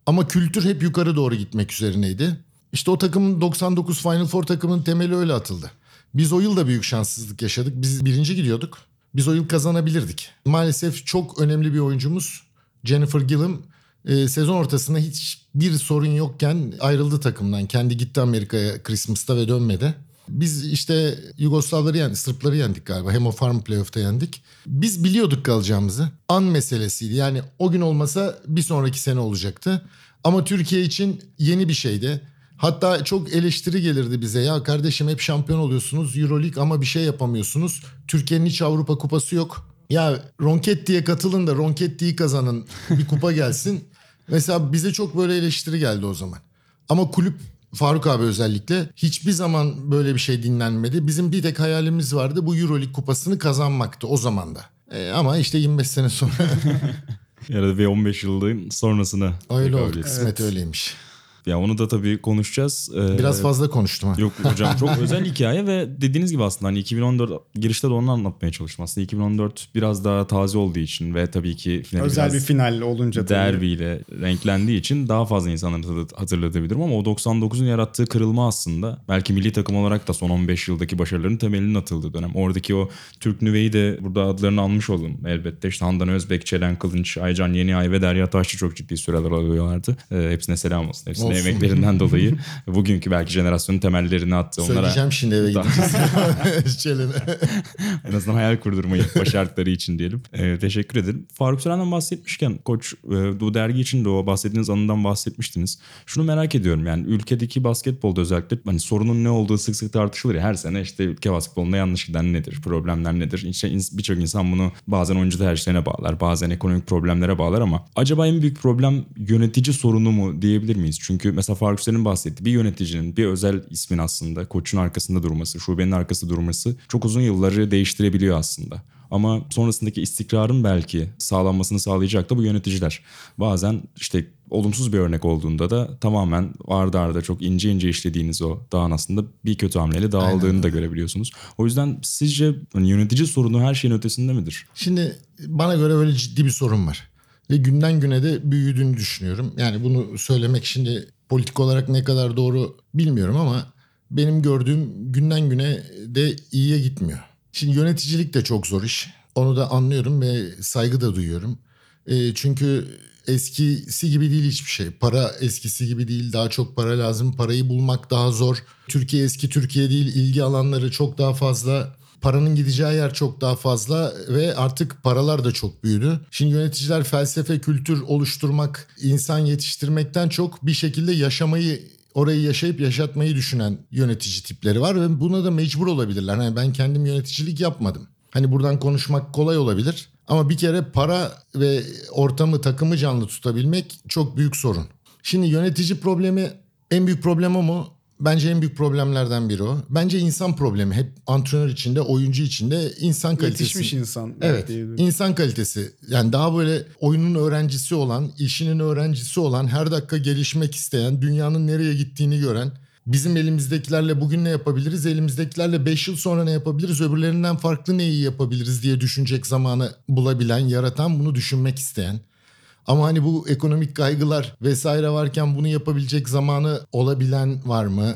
ama kültür hep yukarı doğru gitmek üzerineydi. İşte o takımın 99 Final Four takımının temeli öyle atıldı. Biz o yıl da büyük şanssızlık yaşadık. Biz birinci gidiyorduk. Biz o yıl kazanabilirdik. Maalesef çok önemli bir oyuncumuz Jennifer Gillum e, sezon ortasında hiçbir sorun yokken ayrıldı takımdan. Kendi gitti Amerika'ya Christmas'ta ve dönmedi. Biz işte Yugoslavları yendik, Sırpları yendik galiba. Hem o Farm Playoff'ta yendik. Biz biliyorduk kalacağımızı. An meselesiydi. Yani o gün olmasa bir sonraki sene olacaktı. Ama Türkiye için yeni bir şeydi. Hatta çok eleştiri gelirdi bize. Ya kardeşim hep şampiyon oluyorsunuz Euroleague ama bir şey yapamıyorsunuz. Türkiye'nin hiç Avrupa kupası yok. Ya Ronketti'ye katılın da Ronketti'yi kazanın. Bir kupa gelsin. Mesela bize çok böyle eleştiri geldi o zaman. Ama kulüp Faruk abi özellikle hiçbir zaman böyle bir şey dinlenmedi. Bizim bir tek hayalimiz vardı bu Euroleague kupasını kazanmaktı o zaman da. E, ama işte 25 sene sonra Ya da ve 15 yılın sonrasına. öyle oldu. Kısmet öyleymiş. Ya onu da tabii konuşacağız. Ee, Biraz fazla konuştum ha. Yok hocam çok özel hikaye ve dediğiniz gibi aslında hani 2014 girişte de onu anlatmaya çalıştım. Aslında 2014 biraz daha taze olduğu için ve tabii ki finali Özel bir final olunca tabii. derbiyle renklendiği için daha fazla insanları hatırlat- hatırlatabilirim ama o 99'un yarattığı kırılma aslında belki milli takım olarak da son 15 yıldaki başarıların temelinin atıldığı dönem. Oradaki o Türk nüveyi de burada adlarını almış oldum elbette. İşte Handan Özbek, Çelen Kılınç, Aycan Yeniay ve Derya Taşçı çok ciddi süreler alıyorlardı. Ee, hepsine selam olsun. Hepsine Olsun. emeklerinden dolayı bugünkü belki jenerasyonun temellerini attı. Onlara Söyleyeceğim şimdi eve gideceğiz. En azından hayal kurdurmayı başardıkları için diyelim. Ee, teşekkür ederim. Faruk Süren'den bahsetmişken koç e, bu dergi için de o bahsettiğiniz anından bahsetmiştiniz. Şunu merak ediyorum yani ülkedeki basketbolda özellikle hani sorunun ne olduğu sık sık tartışılır ya her sene işte ülke basketbolunda yanlış giden nedir, problemler nedir? İşte birçok insan bunu bazen oyuncu tercihlerine bağlar, bazen ekonomik problemlere bağlar ama acaba en büyük problem yönetici sorunu mu diyebilir miyiz? Çünkü mesela Faruk Süren'in bahsettiği bir yöneticinin bir özel ismin aslında koçun arkasında durması, şubenin arkasında durması çok uzun yılları değiştirebiliyor aslında. Ama sonrasındaki istikrarın belki sağlanmasını sağlayacak da bu yöneticiler. Bazen işte olumsuz bir örnek olduğunda da tamamen arda arda çok ince ince işlediğiniz o dağın aslında bir kötü hamleyle dağıldığını da görebiliyorsunuz. O yüzden sizce hani yönetici sorunu her şeyin ötesinde midir? Şimdi bana göre böyle ciddi bir sorun var. Ve günden güne de büyüdüğünü düşünüyorum. Yani bunu söylemek şimdi politik olarak ne kadar doğru bilmiyorum ama benim gördüğüm günden güne de iyiye gitmiyor. Şimdi yöneticilik de çok zor iş. Onu da anlıyorum ve saygı da duyuyorum. E, çünkü eskisi gibi değil hiçbir şey. Para eskisi gibi değil. Daha çok para lazım. Parayı bulmak daha zor. Türkiye eski Türkiye değil. İlgi alanları çok daha fazla. Paranın gideceği yer çok daha fazla ve artık paralar da çok büyüdü. Şimdi yöneticiler felsefe, kültür oluşturmak, insan yetiştirmekten çok bir şekilde yaşamayı orayı yaşayıp yaşatmayı düşünen yönetici tipleri var ve buna da mecbur olabilirler. Hani ben kendim yöneticilik yapmadım. Hani buradan konuşmak kolay olabilir ama bir kere para ve ortamı takımı canlı tutabilmek çok büyük sorun. Şimdi yönetici problemi en büyük problem o mu? Bence en büyük problemlerden biri o. Bence insan problemi. Hep antrenör içinde, oyuncu içinde insan kalitesi. Yetişmiş insan. Evet. insan kalitesi. Yani daha böyle oyunun öğrencisi olan, işinin öğrencisi olan, her dakika gelişmek isteyen, dünyanın nereye gittiğini gören, bizim elimizdekilerle bugün ne yapabiliriz, elimizdekilerle 5 yıl sonra ne yapabiliriz, öbürlerinden farklı neyi yapabiliriz diye düşünecek zamanı bulabilen, yaratan, bunu düşünmek isteyen. Ama hani bu ekonomik kaygılar vesaire varken bunu yapabilecek zamanı olabilen var mı?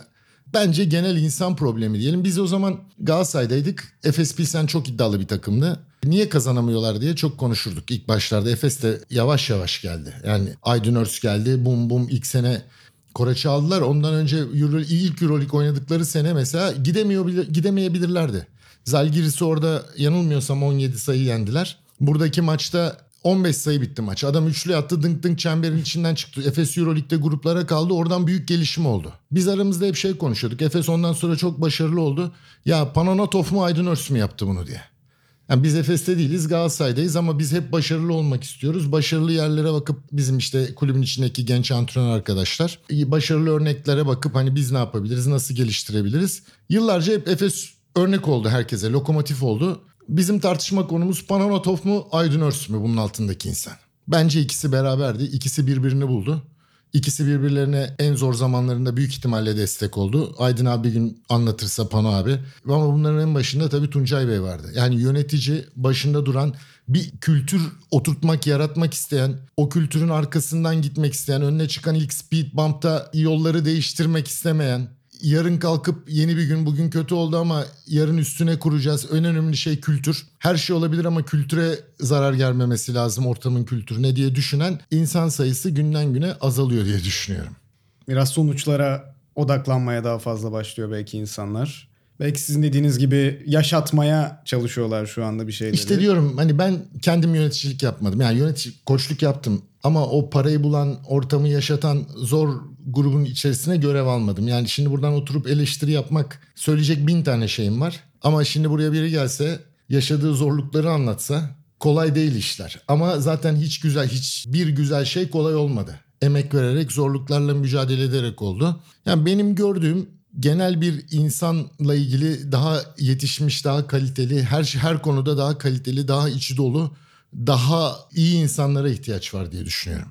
Bence genel insan problemi diyelim. Biz o zaman Galatasaray'daydık. Efes Pilsen çok iddialı bir takımdı. niye kazanamıyorlar diye çok konuşurduk ilk başlarda. Efes de yavaş yavaş geldi. Yani Aydın Örs geldi. Bum bum ilk sene Koreç'i aldılar. Ondan önce Euro, ilk Euroleague oynadıkları sene mesela gidemiyor gidemeyebilirlerdi. Zalgiris'i orada yanılmıyorsam 17 sayı yendiler. Buradaki maçta 15 sayı bitti maç. Adam üçlü attı dınk dınk çemberin içinden çıktı. Efes Euroleague'de gruplara kaldı. Oradan büyük gelişim oldu. Biz aramızda hep şey konuşuyorduk. Efes ondan sonra çok başarılı oldu. Ya Panonatov mu Aydın Örs mü yaptı bunu diye. Yani biz Efes'te değiliz Galatasaray'dayız ama biz hep başarılı olmak istiyoruz. Başarılı yerlere bakıp bizim işte kulübün içindeki genç antrenör arkadaşlar başarılı örneklere bakıp hani biz ne yapabiliriz, nasıl geliştirebiliriz. Yıllarca hep Efes örnek oldu herkese, lokomotif oldu. Bizim tartışma konumuz Pananotov mu Aydın Örs mü bunun altındaki insan. Bence ikisi beraberdi. İkisi birbirini buldu. İkisi birbirlerine en zor zamanlarında büyük ihtimalle destek oldu. Aydın abi bir gün anlatırsa Pano abi. Ama bunların en başında tabii Tuncay Bey vardı. Yani yönetici başında duran bir kültür oturtmak, yaratmak isteyen, o kültürün arkasından gitmek isteyen, önüne çıkan ilk speed bump'ta yolları değiştirmek istemeyen, yarın kalkıp yeni bir gün bugün kötü oldu ama yarın üstüne kuracağız. En önemli şey kültür. Her şey olabilir ama kültüre zarar gelmemesi lazım ortamın kültürüne diye düşünen insan sayısı günden güne azalıyor diye düşünüyorum. Biraz sonuçlara odaklanmaya daha fazla başlıyor belki insanlar. Belki sizin dediğiniz gibi yaşatmaya çalışıyorlar şu anda bir şeyleri. İşte diyorum hani ben kendim yöneticilik yapmadım. Yani yönetici koçluk yaptım ama o parayı bulan, ortamı yaşatan zor grubun içerisine görev almadım. Yani şimdi buradan oturup eleştiri yapmak söyleyecek bin tane şeyim var. Ama şimdi buraya biri gelse yaşadığı zorlukları anlatsa kolay değil işler. Ama zaten hiç güzel, hiç bir güzel şey kolay olmadı. Emek vererek, zorluklarla mücadele ederek oldu. Yani benim gördüğüm genel bir insanla ilgili daha yetişmiş, daha kaliteli, her şey, her konuda daha kaliteli, daha içi dolu, daha iyi insanlara ihtiyaç var diye düşünüyorum.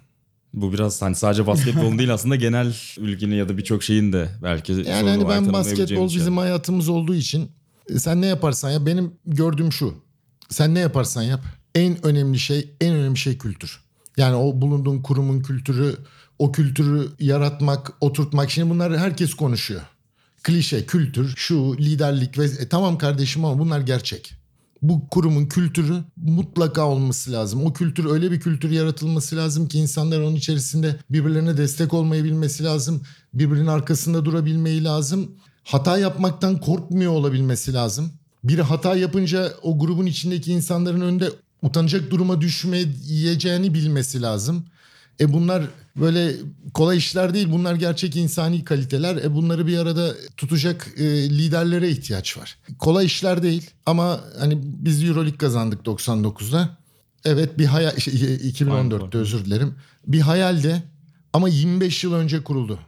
Bu biraz hani sadece basketbol değil aslında genel ülkenin ya da birçok şeyin de belki Yani hani ben basketbol bizim şey. hayatımız olduğu için e, sen ne yaparsan ya benim gördüğüm şu. Sen ne yaparsan yap en önemli şey en önemli şey kültür. Yani o bulunduğun kurumun kültürü, o kültürü yaratmak, oturtmak. Şimdi bunlar herkes konuşuyor klişe, kültür, şu liderlik ve e, tamam kardeşim ama bunlar gerçek. Bu kurumun kültürü mutlaka olması lazım. O kültür öyle bir kültür yaratılması lazım ki insanlar onun içerisinde birbirlerine destek olmayı bilmesi lazım. Birbirinin arkasında durabilmeyi lazım. Hata yapmaktan korkmuyor olabilmesi lazım. Biri hata yapınca o grubun içindeki insanların önünde utanacak duruma düşmeyeceğini bilmesi lazım. E bunlar böyle kolay işler değil. Bunlar gerçek insani kaliteler. E bunları bir arada tutacak e, liderlere ihtiyaç var. Kolay işler değil ama hani biz Euroleague kazandık 99'da. Evet bir hayal 2014'te özür dilerim. Bir hayalde ama 25 yıl önce kuruldu.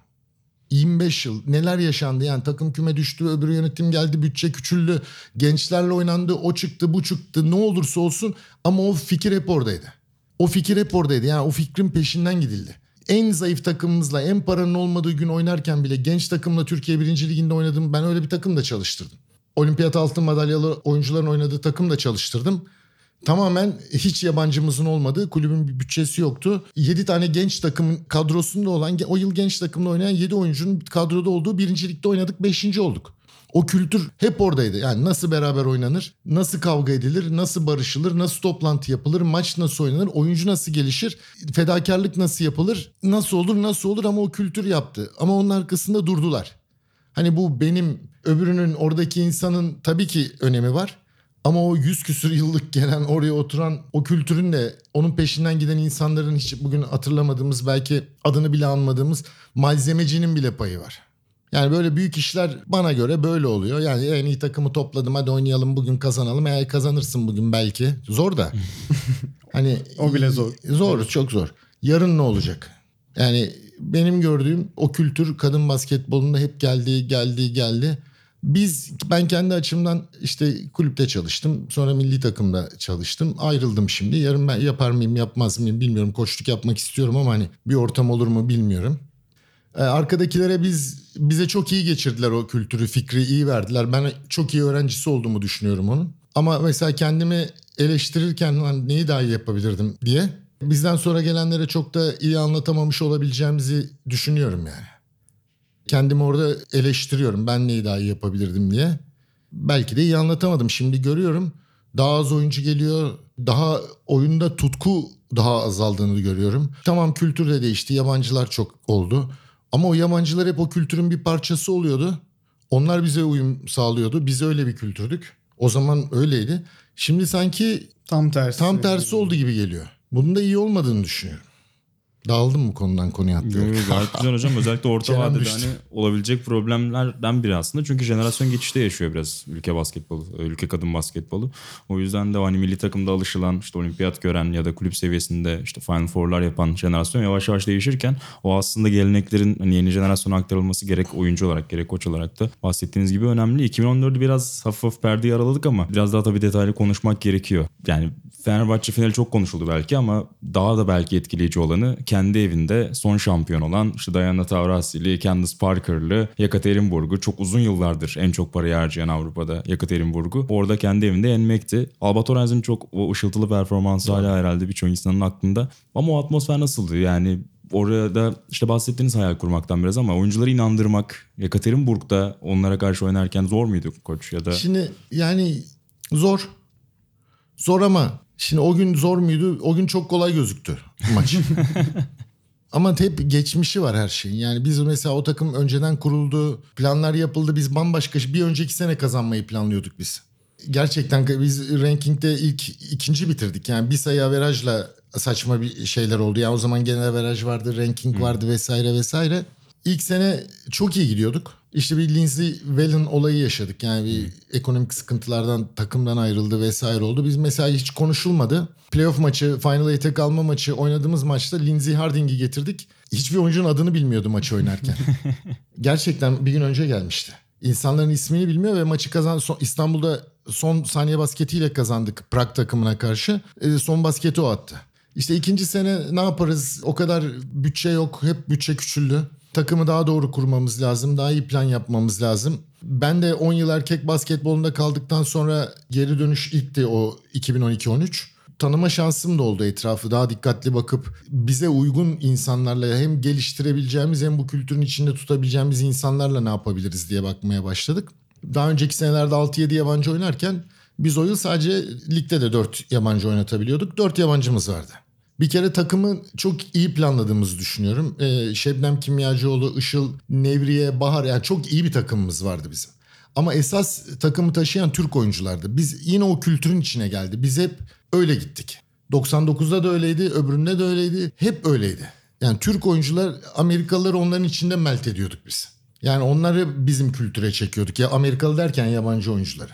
25 yıl neler yaşandı yani takım küme düştü öbür yönetim geldi bütçe küçüldü gençlerle oynandı o çıktı bu çıktı ne olursa olsun ama o fikir hep oradaydı. O fikir hep oradaydı. Yani o fikrin peşinden gidildi. En zayıf takımımızla en paranın olmadığı gün oynarken bile genç takımla Türkiye 1. Liginde oynadım. Ben öyle bir takım da çalıştırdım. Olimpiyat altın madalyalı oyuncuların oynadığı takım da çalıştırdım. Tamamen hiç yabancımızın olmadığı kulübün bir bütçesi yoktu. 7 tane genç takımın kadrosunda olan o yıl genç takımda oynayan 7 oyuncunun kadroda olduğu birincilikte oynadık 5. olduk. O kültür hep oradaydı. Yani nasıl beraber oynanır, nasıl kavga edilir, nasıl barışılır, nasıl toplantı yapılır, maç nasıl oynanır, oyuncu nasıl gelişir, fedakarlık nasıl yapılır, nasıl olur, nasıl olur ama o kültür yaptı. Ama onun arkasında durdular. Hani bu benim öbürünün oradaki insanın tabii ki önemi var. Ama o yüz küsür yıllık gelen oraya oturan o kültürün de onun peşinden giden insanların hiç bugün hatırlamadığımız belki adını bile anmadığımız malzemecinin bile payı var. Yani böyle büyük işler bana göre böyle oluyor. Yani en iyi takımı topladım hadi oynayalım bugün kazanalım. Eğer kazanırsın bugün belki. Zor da. hani o bile zor. Zor, çok zor. Yarın ne olacak? Yani benim gördüğüm o kültür kadın basketbolunda hep geldi, geldi, geldi. Biz ben kendi açımdan işte kulüpte çalıştım. Sonra milli takımda çalıştım. Ayrıldım şimdi. Yarın ben yapar mıyım, yapmaz mıyım bilmiyorum. Koçluk yapmak istiyorum ama hani bir ortam olur mu bilmiyorum. Ee, arkadakilere biz bize çok iyi geçirdiler o kültürü, fikri iyi verdiler. Ben çok iyi öğrencisi olduğumu düşünüyorum onun. Ama mesela kendimi eleştirirken lan neyi daha iyi yapabilirdim diye bizden sonra gelenlere çok da iyi anlatamamış olabileceğimizi düşünüyorum yani. Kendimi orada eleştiriyorum ben neyi daha iyi yapabilirdim diye. Belki de iyi anlatamadım. Şimdi görüyorum Daha az oyuncu geliyor. Daha oyunda tutku daha azaldığını görüyorum. Tamam kültür de değişti. Yabancılar çok oldu. Ama o yabancılar hep o kültürün bir parçası oluyordu. Onlar bize uyum sağlıyordu. Biz öyle bir kültürdük. O zaman öyleydi. Şimdi sanki Tam tersi. tam tersi oldu gibi geliyor. Bunun da iyi olmadığını düşünüyorum. Dağıldım mı konudan konuya Yo, atlayarak? yo, Gayet güzel hocam. Özellikle orta Kenan vadede düştü. hani olabilecek problemlerden biri aslında. Çünkü jenerasyon geçişte yaşıyor biraz ülke basketbolu, ülke kadın basketbolu. O yüzden de hani milli takımda alışılan, işte olimpiyat gören ya da kulüp seviyesinde işte Final Four'lar yapan jenerasyon yavaş yavaş değişirken o aslında geleneklerin hani yeni jenerasyona aktarılması gerek oyuncu olarak gerek koç olarak da bahsettiğiniz gibi önemli. 2014'ü biraz hafif hafif perdeyi araladık ama biraz daha tabii detaylı konuşmak gerekiyor. Yani Fenerbahçe finali çok konuşuldu belki ama daha da belki etkileyici olanı kendi evinde son şampiyon olan işte Diana Taurasi'li, Candice Parker'lı Yekaterinburg'u çok uzun yıllardır en çok parayı harcayan Avrupa'da Yekaterinburg'u orada kendi evinde yenmekti. Alba Torrens'in çok o ışıltılı performansı hala herhalde birçok insanın aklında. Ama o atmosfer nasıldı? Yani orada işte bahsettiğiniz hayal kurmaktan biraz ama oyuncuları inandırmak Yekaterinburg'da onlara karşı oynarken zor muydu koç ya da Şimdi yani zor. Zor ama şimdi o gün zor muydu? O gün çok kolay gözüktü maç. ama hep geçmişi var her şeyin. Yani biz mesela o takım önceden kuruldu, planlar yapıldı. Biz bambaşka bir önceki sene kazanmayı planlıyorduk biz. Gerçekten biz rankingde ilk ikinci bitirdik. Yani bir sayı averajla saçma bir şeyler oldu. Yani o zaman genel averaj vardı, ranking vardı vesaire vesaire. İlk sene çok iyi gidiyorduk. İşte bir Lindsey Wellen olayı yaşadık. Yani bir ekonomik sıkıntılardan takımdan ayrıldı vesaire oldu. Biz mesela hiç konuşulmadı. Playoff maçı, Final Eight'e kalma maçı oynadığımız maçta Lindsey Harding'i getirdik. Hiçbir oyuncunun adını bilmiyordu maçı oynarken. Gerçekten bir gün önce gelmişti. İnsanların ismini bilmiyor ve maçı kazan son- İstanbul'da son saniye basketiyle kazandık Prag takımına karşı. E, son basketi o attı. İşte ikinci sene ne yaparız? O kadar bütçe yok. Hep bütçe küçüldü. Takımı daha doğru kurmamız lazım. Daha iyi plan yapmamız lazım. Ben de 10 yıl erkek basketbolunda kaldıktan sonra geri dönüş ilkti o 2012-13 tanıma şansım da oldu etrafı daha dikkatli bakıp bize uygun insanlarla hem geliştirebileceğimiz hem bu kültürün içinde tutabileceğimiz insanlarla ne yapabiliriz diye bakmaya başladık. Daha önceki senelerde 6-7 yabancı oynarken biz o yıl sadece ligde de 4 yabancı oynatabiliyorduk. 4 yabancımız vardı. Bir kere takımı çok iyi planladığımızı düşünüyorum. Ee, Şebnem Kimyacıoğlu, Işıl, Nevriye, Bahar yani çok iyi bir takımımız vardı bizim. Ama esas takımı taşıyan Türk oyunculardı. Biz yine o kültürün içine geldi. Biz hep öyle gittik. 99'da da öyleydi, öbüründe de öyleydi. Hep öyleydi. Yani Türk oyuncular Amerikalıları onların içinde melt ediyorduk biz. Yani onları bizim kültüre çekiyorduk. Ya Amerikalı derken yabancı oyuncuları.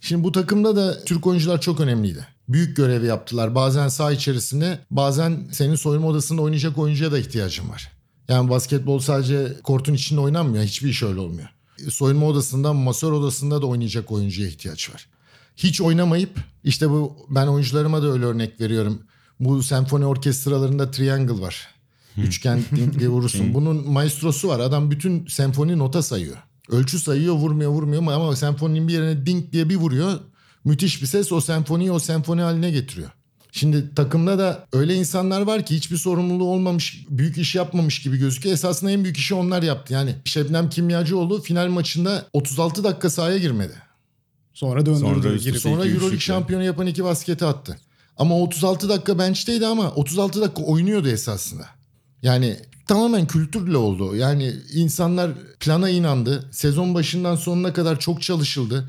Şimdi bu takımda da Türk oyuncular çok önemliydi. Büyük görevi yaptılar. Bazen saha içerisinde, bazen senin soyunma odasında oynayacak oyuncuya da ihtiyacın var. Yani basketbol sadece kortun içinde oynanmıyor. Hiçbir iş öyle olmuyor. Soyunma odasında, masör odasında da oynayacak oyuncuya ihtiyaç var. Hiç oynamayıp işte bu ben oyuncularıma da öyle örnek veriyorum. Bu senfoni orkestralarında triangle var. Üçgen ding diye vurursun. Bunun maestrosu var. Adam bütün senfoni nota sayıyor. Ölçü sayıyor, vurmuyor, vurmuyor ama senfoninin bir yerine ding diye bir vuruyor. Müthiş bir ses o senfoniyi o senfoni haline getiriyor. Şimdi takımda da öyle insanlar var ki hiçbir sorumluluğu olmamış, büyük iş yapmamış gibi gözüküyor. Esasında en büyük işi onlar yaptı. Yani Şebnem Kimyacıoğlu final maçında 36 dakika sahaya girmedi. Sonra döndürdü. Sonra girip. Sonra Euroleague şampiyonu yapan iki basketi attı. Ama 36 dakika bench'teydi ama 36 dakika oynuyordu esasında. Yani tamamen kültürle oldu. Yani insanlar plana inandı. Sezon başından sonuna kadar çok çalışıldı.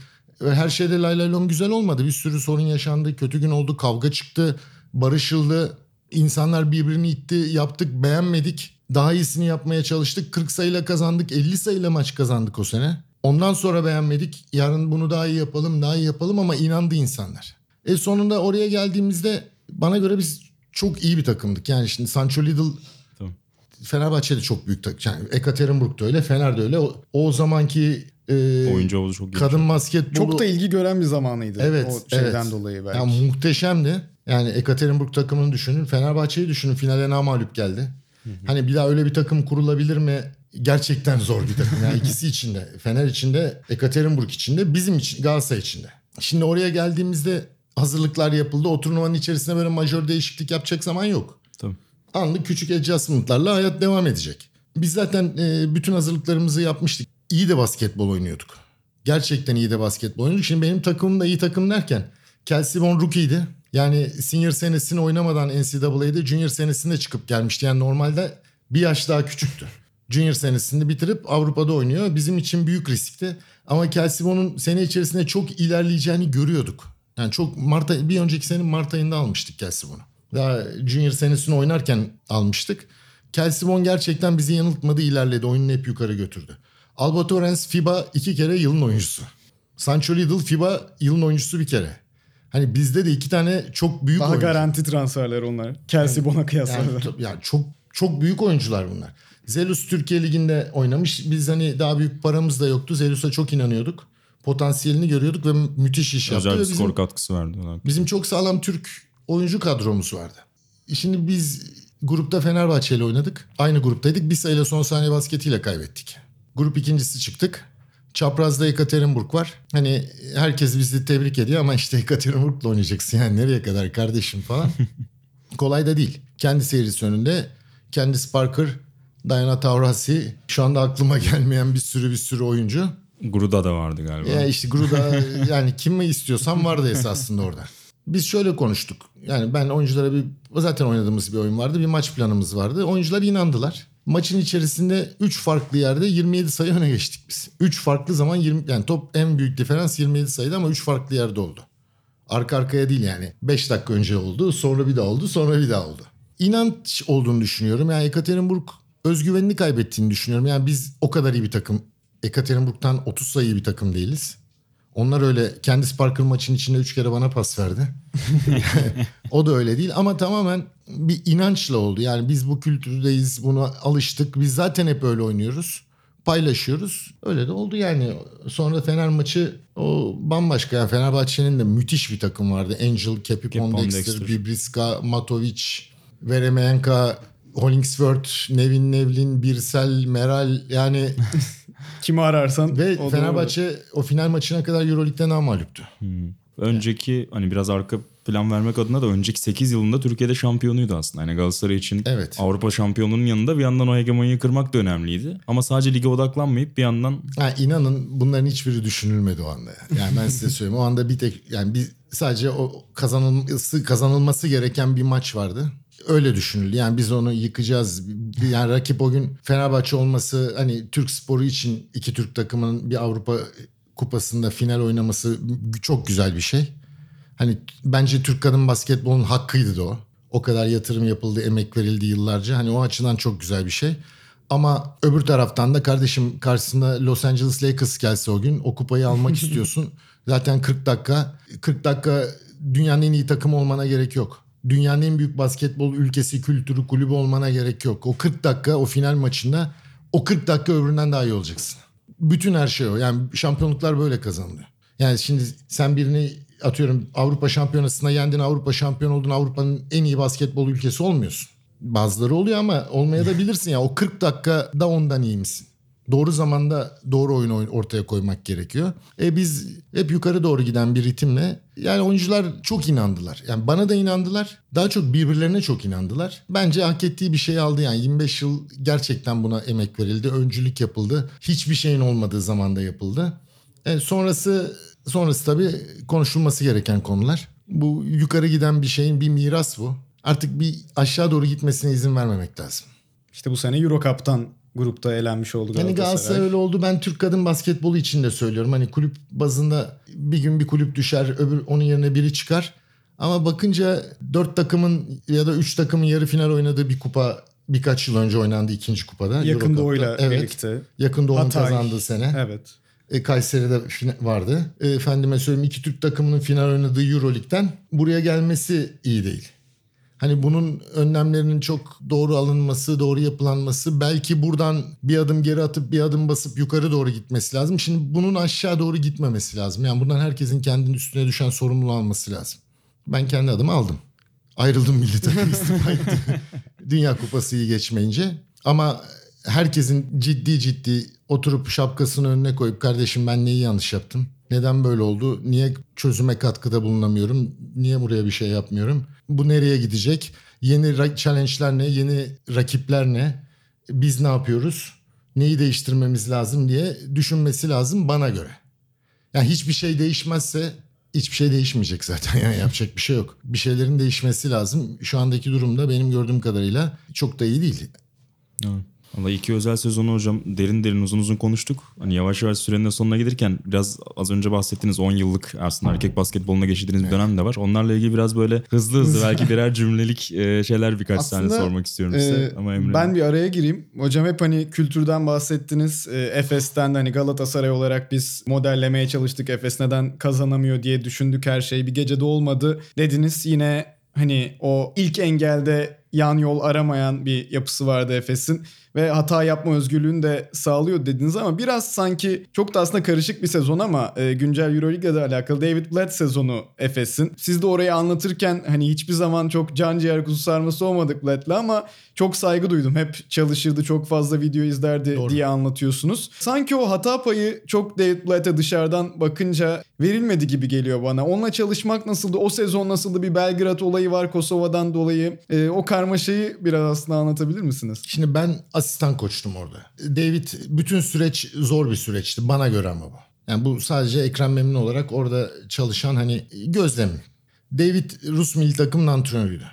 Her şeyde lay lay lom güzel olmadı. Bir sürü sorun yaşandı. Kötü gün oldu. Kavga çıktı. Barışıldı. İnsanlar birbirini itti. Yaptık beğenmedik. Daha iyisini yapmaya çalıştık. 40 sayıyla kazandık. 50 sayıyla maç kazandık o sene. Ondan sonra beğenmedik. Yarın bunu daha iyi yapalım, daha iyi yapalım ama inandı insanlar. E sonunda oraya geldiğimizde bana göre biz çok iyi bir takımdık. Yani şimdi Sancho Lidl. Fenerbahçe'de çok büyük takım. Yani Ekaterinburg'da öyle, Fener'de öyle. O, o zamanki e, oyuncu havuzu çok iyi. kadın basketbolu Çok da ilgi gören bir zamanıydı. Evet, O şeyden evet. dolayı belki. yani muhteşemdi. Yani Ekaterinburg takımını düşünün. Fenerbahçe'yi düşünün. Finale namalüp geldi. Hani bir daha öyle bir takım kurulabilir mi? Gerçekten zor bir takım. Yani ikisi içinde. Fener içinde, Ekaterinburg içinde, bizim için, Galatasaray içinde. Şimdi oraya geldiğimizde hazırlıklar yapıldı. O turnuvanın içerisinde böyle majör değişiklik yapacak zaman yok. Tabii. Anlık küçük adjustment'larla hayat devam edecek. Biz zaten e, bütün hazırlıklarımızı yapmıştık. İyi de basketbol oynuyorduk. Gerçekten iyi de basketbol oynuyorduk. Şimdi benim takımım da iyi takım derken Kelsey Von rookie'ydi. Yani senior senesini oynamadan NCAA'de junior senesinde çıkıp gelmişti. Yani normalde bir yaş daha küçüktü. Junior senesini bitirip Avrupa'da oynuyor. Bizim için büyük riskti. Ama Kelsey Von'un sene içerisinde çok ilerleyeceğini görüyorduk. Yani çok Mart ay- bir önceki sene Mart ayında almıştık Kelsey Von'u. Daha junior senesini oynarken almıştık. Kelsey Von gerçekten bizi yanıltmadı ilerledi. Oyununu hep yukarı götürdü. Alba Torrens FIBA iki kere yılın oyuncusu. Sancho Liddell FIBA yılın oyuncusu bir kere. Hani bizde de iki tane çok büyük Daha oyuncu. garanti transferler onlar. Kelsey Bona kıyasla. Yani, yani çok çok büyük oyuncular bunlar. Zelus Türkiye Ligi'nde oynamış. Biz hani daha büyük paramız da yoktu. Zelus'a çok inanıyorduk. Potansiyelini görüyorduk ve mü- müthiş iş yaptı. Özel bir bizim, skor katkısı verdi. bizim çok sağlam Türk oyuncu kadromuz vardı. Şimdi biz grupta Fenerbahçe ile oynadık. Aynı gruptaydık. Bir sayıyla son saniye basketiyle kaybettik. Grup ikincisi çıktık. Çapraz'da Ekaterinburg var. Hani herkes bizi tebrik ediyor ama işte Ekaterinburg'la oynayacaksın yani nereye kadar kardeşim falan. Kolay da değil. Kendi seyircisi önünde Candice Parker, Diana Taurasi şu anda aklıma gelmeyen bir sürü bir sürü oyuncu. Gruda da vardı galiba. Ya işte Gruda yani kim mi istiyorsan vardı esasında orada. Biz şöyle konuştuk. Yani ben oyunculara bir zaten oynadığımız bir oyun vardı. Bir maç planımız vardı. Oyuncular inandılar. Maçın içerisinde 3 farklı yerde 27 sayı öne geçtik biz. 3 farklı zaman 20 yani top en büyük diferans 27 sayıydı ama 3 farklı yerde oldu. Arka arkaya değil yani. 5 dakika önce oldu, sonra bir daha oldu, sonra bir daha oldu. İnanç olduğunu düşünüyorum. Yani Ekaterinburg özgüvenini kaybettiğini düşünüyorum. Yani biz o kadar iyi bir takım. Ekaterinburg'dan 30 sayı bir takım değiliz. Onlar öyle kendi Parker maçın içinde 3 kere bana pas verdi. o da öyle değil ama tamamen bir inançla oldu. Yani biz bu kültürdeyiz, buna alıştık. Biz zaten hep öyle oynuyoruz. Paylaşıyoruz. Öyle de oldu yani. Sonra Fener maçı o bambaşka. Yani Fenerbahçe'nin de müthiş bir takım vardı. Angel, Kepi Pondexter. Bibriska, Matovic, Veremeyenka, Hollingsworth, Nevin Nevlin, Birsel, Meral yani Kimi ararsan ve o Fenerbahçe o final maçına kadar Euroleague'de namalüptü. Önceki hani biraz arka plan vermek adına da önceki 8 yılında Türkiye'de şampiyonuydu aslında. Yani Galatasaray için Evet. Avrupa şampiyonluğunun yanında bir yandan o hegemonyayı kırmak da önemliydi. Ama sadece lige odaklanmayıp bir yandan Ha, inanın bunların hiçbiri düşünülmedi o anda. Yani ben size söyleyeyim. O anda bir tek yani bir sadece o kazanılması kazanılması gereken bir maç vardı. Öyle düşünüldü. Yani biz onu yıkacağız. Yani rakip o gün Fenerbahçe olması hani Türk sporu için iki Türk takımının bir Avrupa kupasında final oynaması çok güzel bir şey. Hani bence Türk kadın basketbolunun hakkıydı da o. O kadar yatırım yapıldı, emek verildi yıllarca. Hani o açıdan çok güzel bir şey. Ama öbür taraftan da kardeşim karşısında Los Angeles Lakers gelse o gün o kupayı almak istiyorsun. Zaten 40 dakika 40 dakika dünyanın en iyi takımı olmana gerek yok. Dünyanın en büyük basketbol ülkesi, kültürü, kulübü olmana gerek yok. O 40 dakika o final maçında o 40 dakika öbüründen daha iyi olacaksın. Bütün her şey o. Yani şampiyonluklar böyle kazanılıyor. Yani şimdi sen birini atıyorum Avrupa Şampiyonası'na yendin, Avrupa şampiyon oldun, Avrupa'nın en iyi basketbol ülkesi olmuyorsun. Bazıları oluyor ama olmaya da bilirsin ya. O 40 dakikada ondan iyi misin? Doğru zamanda doğru oyunu ortaya koymak gerekiyor. E biz hep yukarı doğru giden bir ritimle yani oyuncular çok inandılar. Yani bana da inandılar. Daha çok birbirlerine çok inandılar. Bence hak ettiği bir şey aldı yani 25 yıl gerçekten buna emek verildi. Öncülük yapıldı. Hiçbir şeyin olmadığı zamanda yapıldı. E sonrası sonrası tabii konuşulması gereken konular. Bu yukarı giden bir şeyin bir miras bu. Artık bir aşağı doğru gitmesine izin vermemek lazım. İşte bu sene Euro Cup'tan grupta elenmiş oldu Hani Galatasaray. Galatasaray öyle oldu. Ben Türk kadın basketbolu için de söylüyorum. Hani kulüp bazında bir gün bir kulüp düşer, öbür onun yerine biri çıkar. Ama bakınca dört takımın ya da üç takımın yarı final oynadığı bir kupa birkaç yıl önce oynandı ikinci kupada. Yakın. Doğu'yla evet. birlikte. Yakın Doğu'nun kazandığı sene. Evet. E, Kayseri'de vardı. E, efendime söyleyeyim iki Türk takımının final oynadığı Euroleague'den buraya gelmesi iyi değil. Hani bunun önlemlerinin çok doğru alınması, doğru yapılanması belki buradan bir adım geri atıp bir adım basıp yukarı doğru gitmesi lazım. Şimdi bunun aşağı doğru gitmemesi lazım. Yani bundan herkesin kendinin üstüne düşen sorumluluğu alması lazım. Ben kendi adımı aldım. Ayrıldım milli takım istifa. Dünya Kupası iyi geçmeyince. Ama herkesin ciddi ciddi oturup şapkasını önüne koyup kardeşim ben neyi yanlış yaptım? Neden böyle oldu? Niye çözüme katkıda bulunamıyorum? Niye buraya bir şey yapmıyorum? Bu nereye gidecek? Yeni challenge'ler ne? Yeni rakipler ne? Biz ne yapıyoruz? Neyi değiştirmemiz lazım diye düşünmesi lazım bana göre. Yani hiçbir şey değişmezse hiçbir şey değişmeyecek zaten. Yani yapacak bir şey yok. Bir şeylerin değişmesi lazım. Şu andaki durumda benim gördüğüm kadarıyla çok da iyi değil. Valla iki özel sezonu hocam derin derin uzun uzun konuştuk. Hani yavaş yavaş sürenin sonuna gelirken biraz az önce bahsettiğiniz 10 yıllık aslında erkek basketboluna geçirdiğiniz bir dönem de var. Onlarla ilgili biraz böyle hızlı hızlı belki birer cümlelik e, şeyler birkaç tane Aslında, sormak istiyorum size. Ee, Ama Emre ben bir araya gireyim. Hocam hep hani kültürden bahsettiniz. Ee, Efes'ten hani Galatasaray olarak biz modellemeye çalıştık. Efes neden kazanamıyor diye düşündük her şey. Bir gecede olmadı dediniz. Yine hani o ilk engelde yan yol aramayan bir yapısı vardı Efes'in ve hata yapma özgürlüğünü de sağlıyor dediniz ama biraz sanki çok da aslında karışık bir sezon ama e, güncel Euroleague'le de alakalı David Blatt sezonu Efes'in. Siz de orayı anlatırken hani hiçbir zaman çok can ciğer kuzu sarması olmadık Blatt'le ama çok saygı duydum. Hep çalışırdı, çok fazla video izlerdi Doğru. diye anlatıyorsunuz. Sanki o hata payı çok David Blatt'e dışarıdan bakınca verilmedi gibi geliyor bana. Onunla çalışmak nasıldı? O sezon nasıldı? Bir Belgrad olayı var Kosova'dan dolayı. E, o karmaşayı biraz aslında anlatabilir misiniz? Şimdi ben asistan koçtum orada. David bütün süreç zor bir süreçti bana göre ama bu. Yani bu sadece Ekrem Memnun olarak orada çalışan hani gözlemim. David Rus milli takımın antrenörüydü.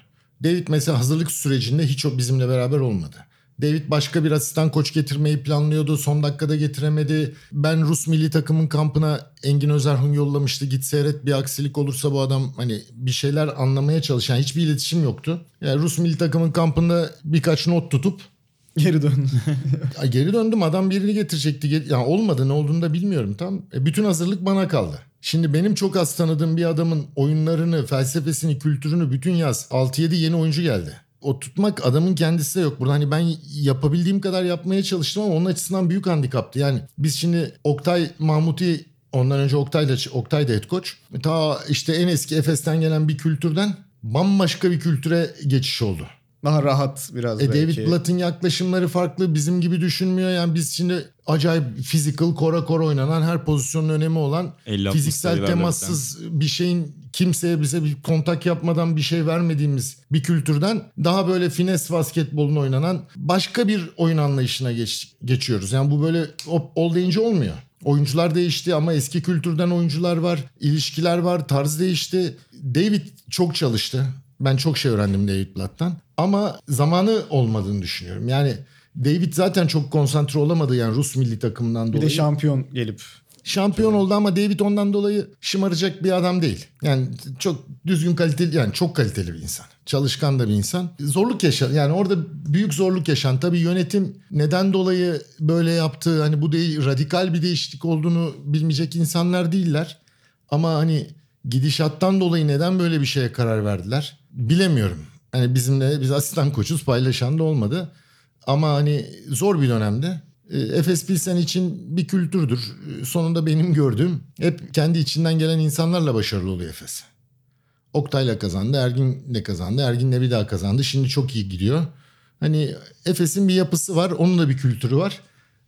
David mesela hazırlık sürecinde hiç o bizimle beraber olmadı. David başka bir asistan koç getirmeyi planlıyordu. Son dakikada getiremedi. Ben Rus milli takımın kampına Engin Özerhun yollamıştı. Git seyret bir aksilik olursa bu adam hani bir şeyler anlamaya çalışan hiçbir iletişim yoktu. Yani Rus milli takımın kampında birkaç not tutup Geri dön. Ay geri döndüm adam birini getirecekti. Ge- Yani olmadı ne olduğunu da bilmiyorum tam. E, bütün hazırlık bana kaldı. Şimdi benim çok az tanıdığım bir adamın oyunlarını, felsefesini, kültürünü bütün yaz 6-7 yeni oyuncu geldi. O tutmak adamın kendisi de yok. Burada hani ben yapabildiğim kadar yapmaya çalıştım ama onun açısından büyük handikaptı. Yani biz şimdi Oktay Mahmuti ondan önce Oktay'la Oktay da head coach. Ta işte en eski Efes'ten gelen bir kültürden bambaşka bir kültüre geçiş oldu. Daha rahat biraz E belki. David Blatt'ın yaklaşımları farklı. Bizim gibi düşünmüyor. Yani biz şimdi acayip physical, kora kora oynanan her pozisyonun önemi olan 50-60 fiziksel temassız bir şeyin kimseye bize bir kontak yapmadan bir şey vermediğimiz bir kültürden daha böyle fines basketbolun oynanan başka bir oyun anlayışına geç, geçiyoruz. Yani bu böyle ol deyince olmuyor. Oyuncular değişti ama eski kültürden oyuncular var, ilişkiler var, tarz değişti. David çok çalıştı. Ben çok şey öğrendim David Blatt'tan. Ama zamanı olmadığını düşünüyorum. Yani David zaten çok konsantre olamadı yani Rus milli takımından Bir dolayı. de şampiyon gelip Şampiyon oldu ama David ondan dolayı şımaracak bir adam değil. Yani çok düzgün kaliteli yani çok kaliteli bir insan. Çalışkan da bir insan. Zorluk yaşa yani orada büyük zorluk yaşan. Tabii yönetim neden dolayı böyle yaptı hani bu değil radikal bir değişiklik olduğunu bilmeyecek insanlar değiller. Ama hani gidişattan dolayı neden böyle bir şeye karar verdiler bilemiyorum. Hani bizimle biz asistan koçuz paylaşan da olmadı. Ama hani zor bir dönemde. E, Efes Pilsen için bir kültürdür. E, Sonunda benim gördüğüm hep kendi içinden gelen insanlarla başarılı oluyor Efes. Oktay'la kazandı, Ergin'le kazandı, Ergin'le bir daha kazandı. Şimdi çok iyi gidiyor. Hani Efes'in bir yapısı var, onun da bir kültürü var.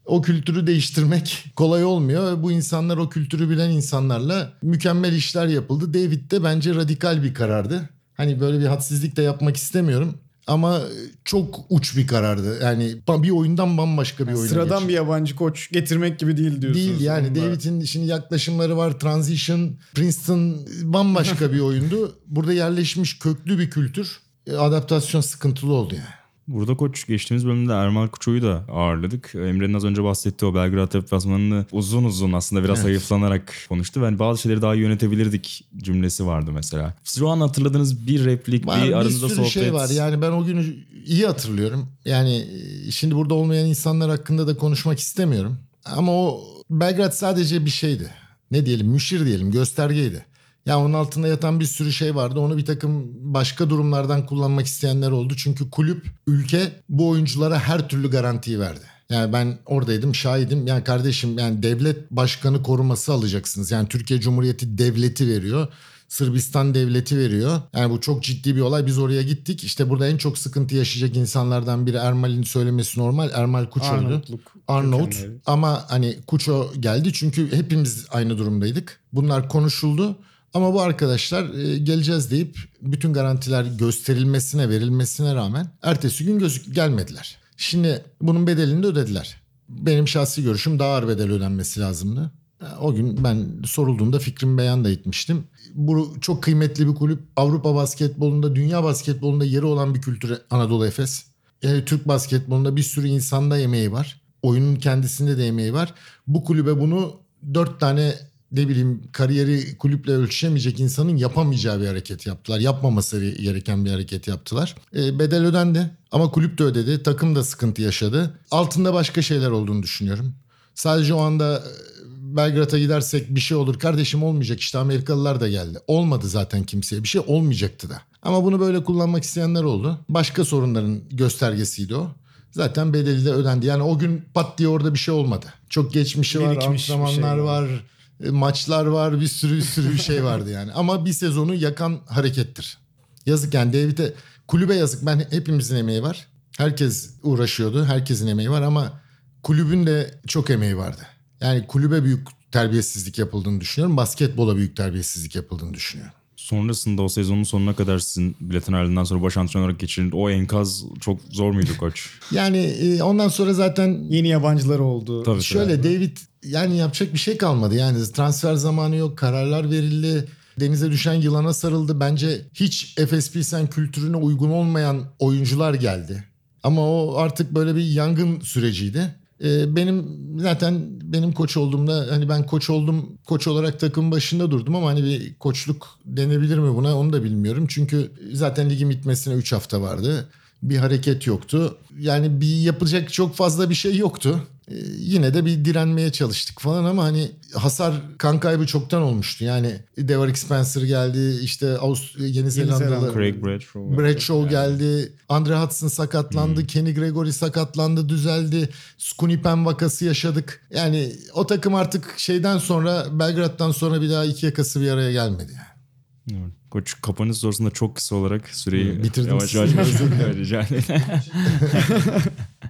O kültürü değiştirmek kolay olmuyor. Bu insanlar o kültürü bilen insanlarla mükemmel işler yapıldı. David de bence radikal bir karardı. Hani böyle bir hadsizlik de yapmak istemiyorum. Ama çok uç bir karardı. Yani bir oyundan bambaşka bir oyuna sıradan geçti. bir yabancı koç getirmek gibi değil diyorsunuz. Değil yani. David'in şimdi yaklaşımları var. Transition, Princeton bambaşka bir oyundu. Burada yerleşmiş köklü bir kültür. E, Adaptasyon sıkıntılı oldu yani. Burada koç geçtiğimiz bölümde Ermal Kuço'yu da ağırladık. Emre'nin az önce bahsettiği o Belgrad deplasmanını uzun uzun aslında biraz Evet. hayıflanarak konuştu. Ben bazı şeyleri daha iyi yönetebilirdik cümlesi vardı mesela. Siz o an hatırladığınız bir replik, Var, bir bir aranızda sürü sohbet. şey var. Yani ben o günü iyi hatırlıyorum. Yani e, şimdi burada olmayan insanlar hakkında da konuşmak istemiyorum. Ama o Belgrad sadece bir şeydi. Ne diyelim müşir diyelim göstergeydi. Ya onun altında yatan bir sürü şey vardı. Onu bir takım başka durumlardan kullanmak isteyenler oldu. Çünkü kulüp, ülke bu oyunculara her türlü garantiyi verdi. Yani ben oradaydım, şahidim. Yani kardeşim yani devlet başkanı koruması alacaksınız. Yani Türkiye Cumhuriyeti devleti veriyor. Sırbistan devleti veriyor. Yani bu çok ciddi bir olay. Biz oraya gittik. İşte burada en çok sıkıntı yaşayacak insanlardan biri Ermal'in söylemesi normal. Ermal Kuço'ydu. Arnavutluk Arnavut. kökenleri. Ama hani Kuço geldi çünkü hepimiz aynı durumdaydık. Bunlar konuşuldu. Ama bu arkadaşlar e, geleceğiz deyip bütün garantiler gösterilmesine verilmesine rağmen ertesi gün gözük gelmediler. Şimdi bunun bedelini de ödediler. Benim şahsi görüşüm daha ağır bedel ödenmesi lazımdı. O gün ben sorulduğunda fikrimi beyan da etmiştim. Bu çok kıymetli bir kulüp. Avrupa basketbolunda, dünya basketbolunda yeri olan bir kültür Anadolu Efes. Yani Türk basketbolunda bir sürü insanda emeği var. Oyunun kendisinde de emeği var. Bu kulübe bunu dört tane ne bileyim kariyeri kulüple ölçüşemeyecek insanın yapamayacağı bir hareket yaptılar. Yapmaması gereken bir hareket yaptılar. E, bedel ödendi ama kulüp de ödedi. Takım da sıkıntı yaşadı. Altında başka şeyler olduğunu düşünüyorum. Sadece o anda e, Belgrad'a gidersek bir şey olur. Kardeşim olmayacak işte Amerikalılar da geldi. Olmadı zaten kimseye bir şey olmayacaktı da. Ama bunu böyle kullanmak isteyenler oldu. Başka sorunların göstergesiydi o. Zaten bedeli de ödendi. Yani o gün pat diye orada bir şey olmadı. Çok geçmişi var, Birikmiş bir antrenmanlar şey var. var, maçlar var, bir sürü bir sürü bir şey vardı yani. Ama bir sezonu yakan harekettir. Yazık yani David'e, kulübe yazık. Ben hepimizin emeği var. Herkes uğraşıyordu, herkesin emeği var ama kulübün de çok emeği vardı. Yani kulübe büyük terbiyesizlik yapıldığını düşünüyorum. Basketbola büyük terbiyesizlik yapıldığını düşünüyorum. Sonrasında o sezonun sonuna kadar sizin biletin ayrılığından sonra baş antrenör olarak geçirin. O enkaz çok zor muydu koç? Yani e, ondan sonra zaten Yeni yabancılar oldu. Tabii Şöyle David yani yapacak bir şey kalmadı. Yani transfer zamanı yok, kararlar verildi. Denize düşen yılana sarıldı. Bence hiç FSP kültürüne uygun olmayan oyuncular geldi. Ama o artık böyle bir yangın süreciydi. Ee, benim zaten benim koç olduğumda hani ben koç oldum koç olarak takım başında durdum ama hani bir koçluk denebilir mi buna onu da bilmiyorum. Çünkü zaten ligin bitmesine 3 hafta vardı. Bir hareket yoktu. Yani bir yapacak çok fazla bir şey yoktu. Ee, yine de bir direnmeye çalıştık falan ama hani hasar kan kaybı çoktan olmuştu. Yani Derek Spencer geldi işte Avust- Yeni Zelandalı Zelanda. Craig Bradshaw. Bradshaw geldi. Andre Hudson sakatlandı. Kenny Gregory sakatlandı. Düzeldi. Skunipen vakası yaşadık. Yani o takım artık şeyden sonra Belgrad'dan sonra bir daha iki yakası bir araya gelmedi. Yani. Evet. Koç kapanış sorusunda çok kısa olarak süreyi Bitirdim yavaş sizi. yavaş Özür dilerim. rica.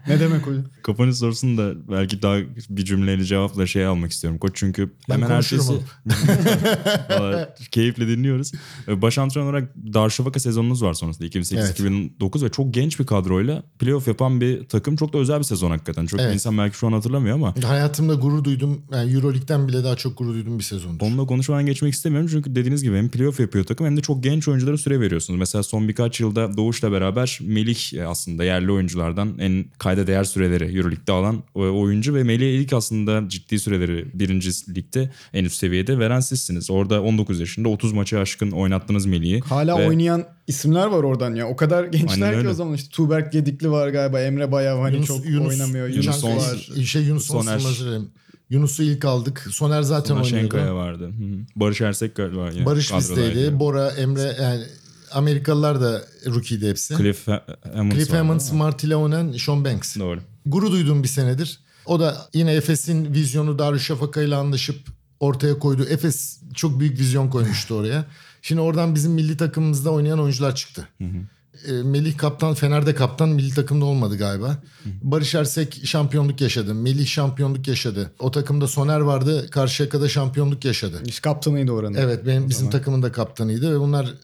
Ne demek hocam? kapanış sorusunda belki daha bir cümleyle cevapla şey almak istiyorum. Koç çünkü Ben hemen ertesi... Vallahi keyifle dinliyoruz. Ee, Baş antrenör olarak Darüşşafaka sezonunuz var sonrasında. 2008-2009 ve çok genç bir kadroyla playoff yapan bir takım. Çok da özel bir sezon hakikaten. Çok Evet. insan belki şu an hatırlamıyor ama Hayatımda gurur duydum. Yani Euroleague'den bile daha çok gurur duydum bir sezondur. Onunla konuşmadan geçmek istemiyorum çünkü dediğiniz gibi hem playoff yapıyor takım hem de çok genç oyunculara süre veriyorsunuz. Mesela son birkaç yılda Doğuş'la beraber Melih e, aslında yerli oyunculardan en kayda değer süreleri Euroleague'de alan e, oyuncu ve Melih ilk aslında ciddi süreleri birinci ligde en üst seviyede veren sizsiniz. Orada 19 yaşında 30 maçı aşkın oynattınız Melih'i. Hala Ve- oynayan isimler var oradan ya. O kadar gençler ki o zaman işte Tuğberk Gedikli var galiba. Emre Bayav hani çok oynamıyor. Yunus Yunus, Son- var. Şey Yunus Soner. Soner. Yunus'u ilk aldık. Soner zaten Maşenka'ya oynuyordu. vardı. Hı hı. Barış Ersek galiba. yine Barış bizdeydi. Bora, Emre yani Amerikalılar da rookie'di hepsi. Cliff Ha- Hammonds Cliff vardı Hammonds, Marty Leonen, Sean Banks. Doğru. Gurur duyduğum bir senedir. O da yine Efes'in vizyonu Darüşşafaka ile anlaşıp ortaya koydu. Efes çok büyük vizyon koymuştu oraya. Şimdi oradan bizim milli takımımızda oynayan oyuncular çıktı. E, Melih kaptan Fener'de kaptan milli takımda olmadı galiba. Barış Ersek şampiyonluk yaşadı. Melih şampiyonluk yaşadı. O takımda Soner vardı. Karşıyaka'da şampiyonluk yaşadı. İşte kaptanıydı oranın. Evet benim bizim takımın da kaptanıydı ve bunlar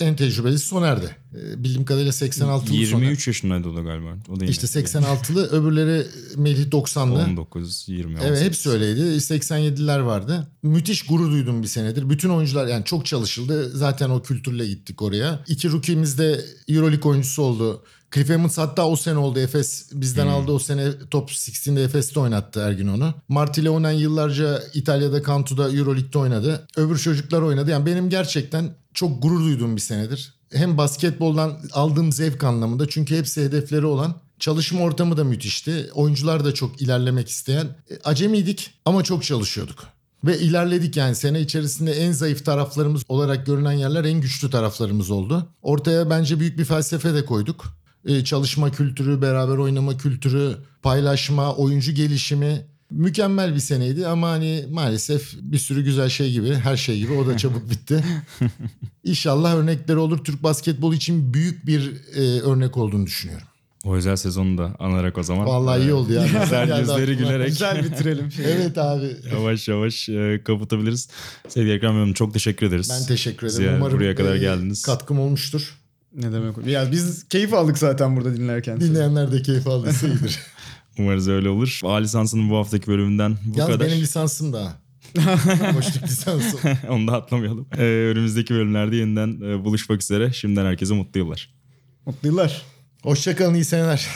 en tecrübelisi Soner'di. E, bildiğim kadarıyla 86'lı Soner. 23 yaşındaydı o da galiba. O da. İşte 86'lı öbürleri Melih 90'lı. 19, 20, Evet 18. hepsi öyleydi. 87'ler vardı. Müthiş gurur duydum bir senedir. Bütün oyuncular yani çok çalışıldı. Zaten o kültürle gittik oraya. İki rookie'miz de Euroleague oyuncusu oldu. Cliff Hammonds hatta o sene oldu. Efes bizden aldı o sene top 16'de Efes'te oynattı Ergin onu. Marti Leonen yıllarca İtalya'da Cantu'da Euroleague'de oynadı. Öbür çocuklar oynadı. Yani benim gerçekten çok gurur duyduğum bir senedir. Hem basketboldan aldığım zevk anlamında çünkü hepsi hedefleri olan Çalışma ortamı da müthişti. Oyuncular da çok ilerlemek isteyen. E, Acemiydik ama çok çalışıyorduk. Ve ilerledik yani sene içerisinde en zayıf taraflarımız olarak görünen yerler en güçlü taraflarımız oldu. Ortaya bence büyük bir felsefe de koyduk. E, çalışma kültürü, beraber oynama kültürü, paylaşma, oyuncu gelişimi mükemmel bir seneydi ama hani maalesef bir sürü güzel şey gibi her şey gibi o da çabuk bitti. İnşallah örnekleri olur. Türk basketbolu için büyük bir e, örnek olduğunu düşünüyorum. O özel sezonu da anarak o zaman. Vallahi iyi oldu ya. Güzel yüzleri gülerek. Güzel bitirelim. Şey. Evet abi. Yavaş yavaş e, kapatabiliriz. Sevgili Ekrem Hanım çok teşekkür ederiz. Ben teşekkür ederim. Ziyaret- Umarım buraya kadar e, geldiniz. Katkım olmuştur. Ne demek? Ya biz keyif aldık zaten burada dinlerken. Dinleyenler de keyif aldıysa iyidir. Umarız öyle olur. A lisansının bu haftaki bölümünden bu Yalnız kadar. benim lisansım da. Boşluk lisansı. Onu da atlamayalım. Ee, önümüzdeki bölümlerde yeniden e, buluşmak üzere. Şimdiden herkese mutlu yıllar. Mutlu yıllar. Hoşçakalın iyi seneler.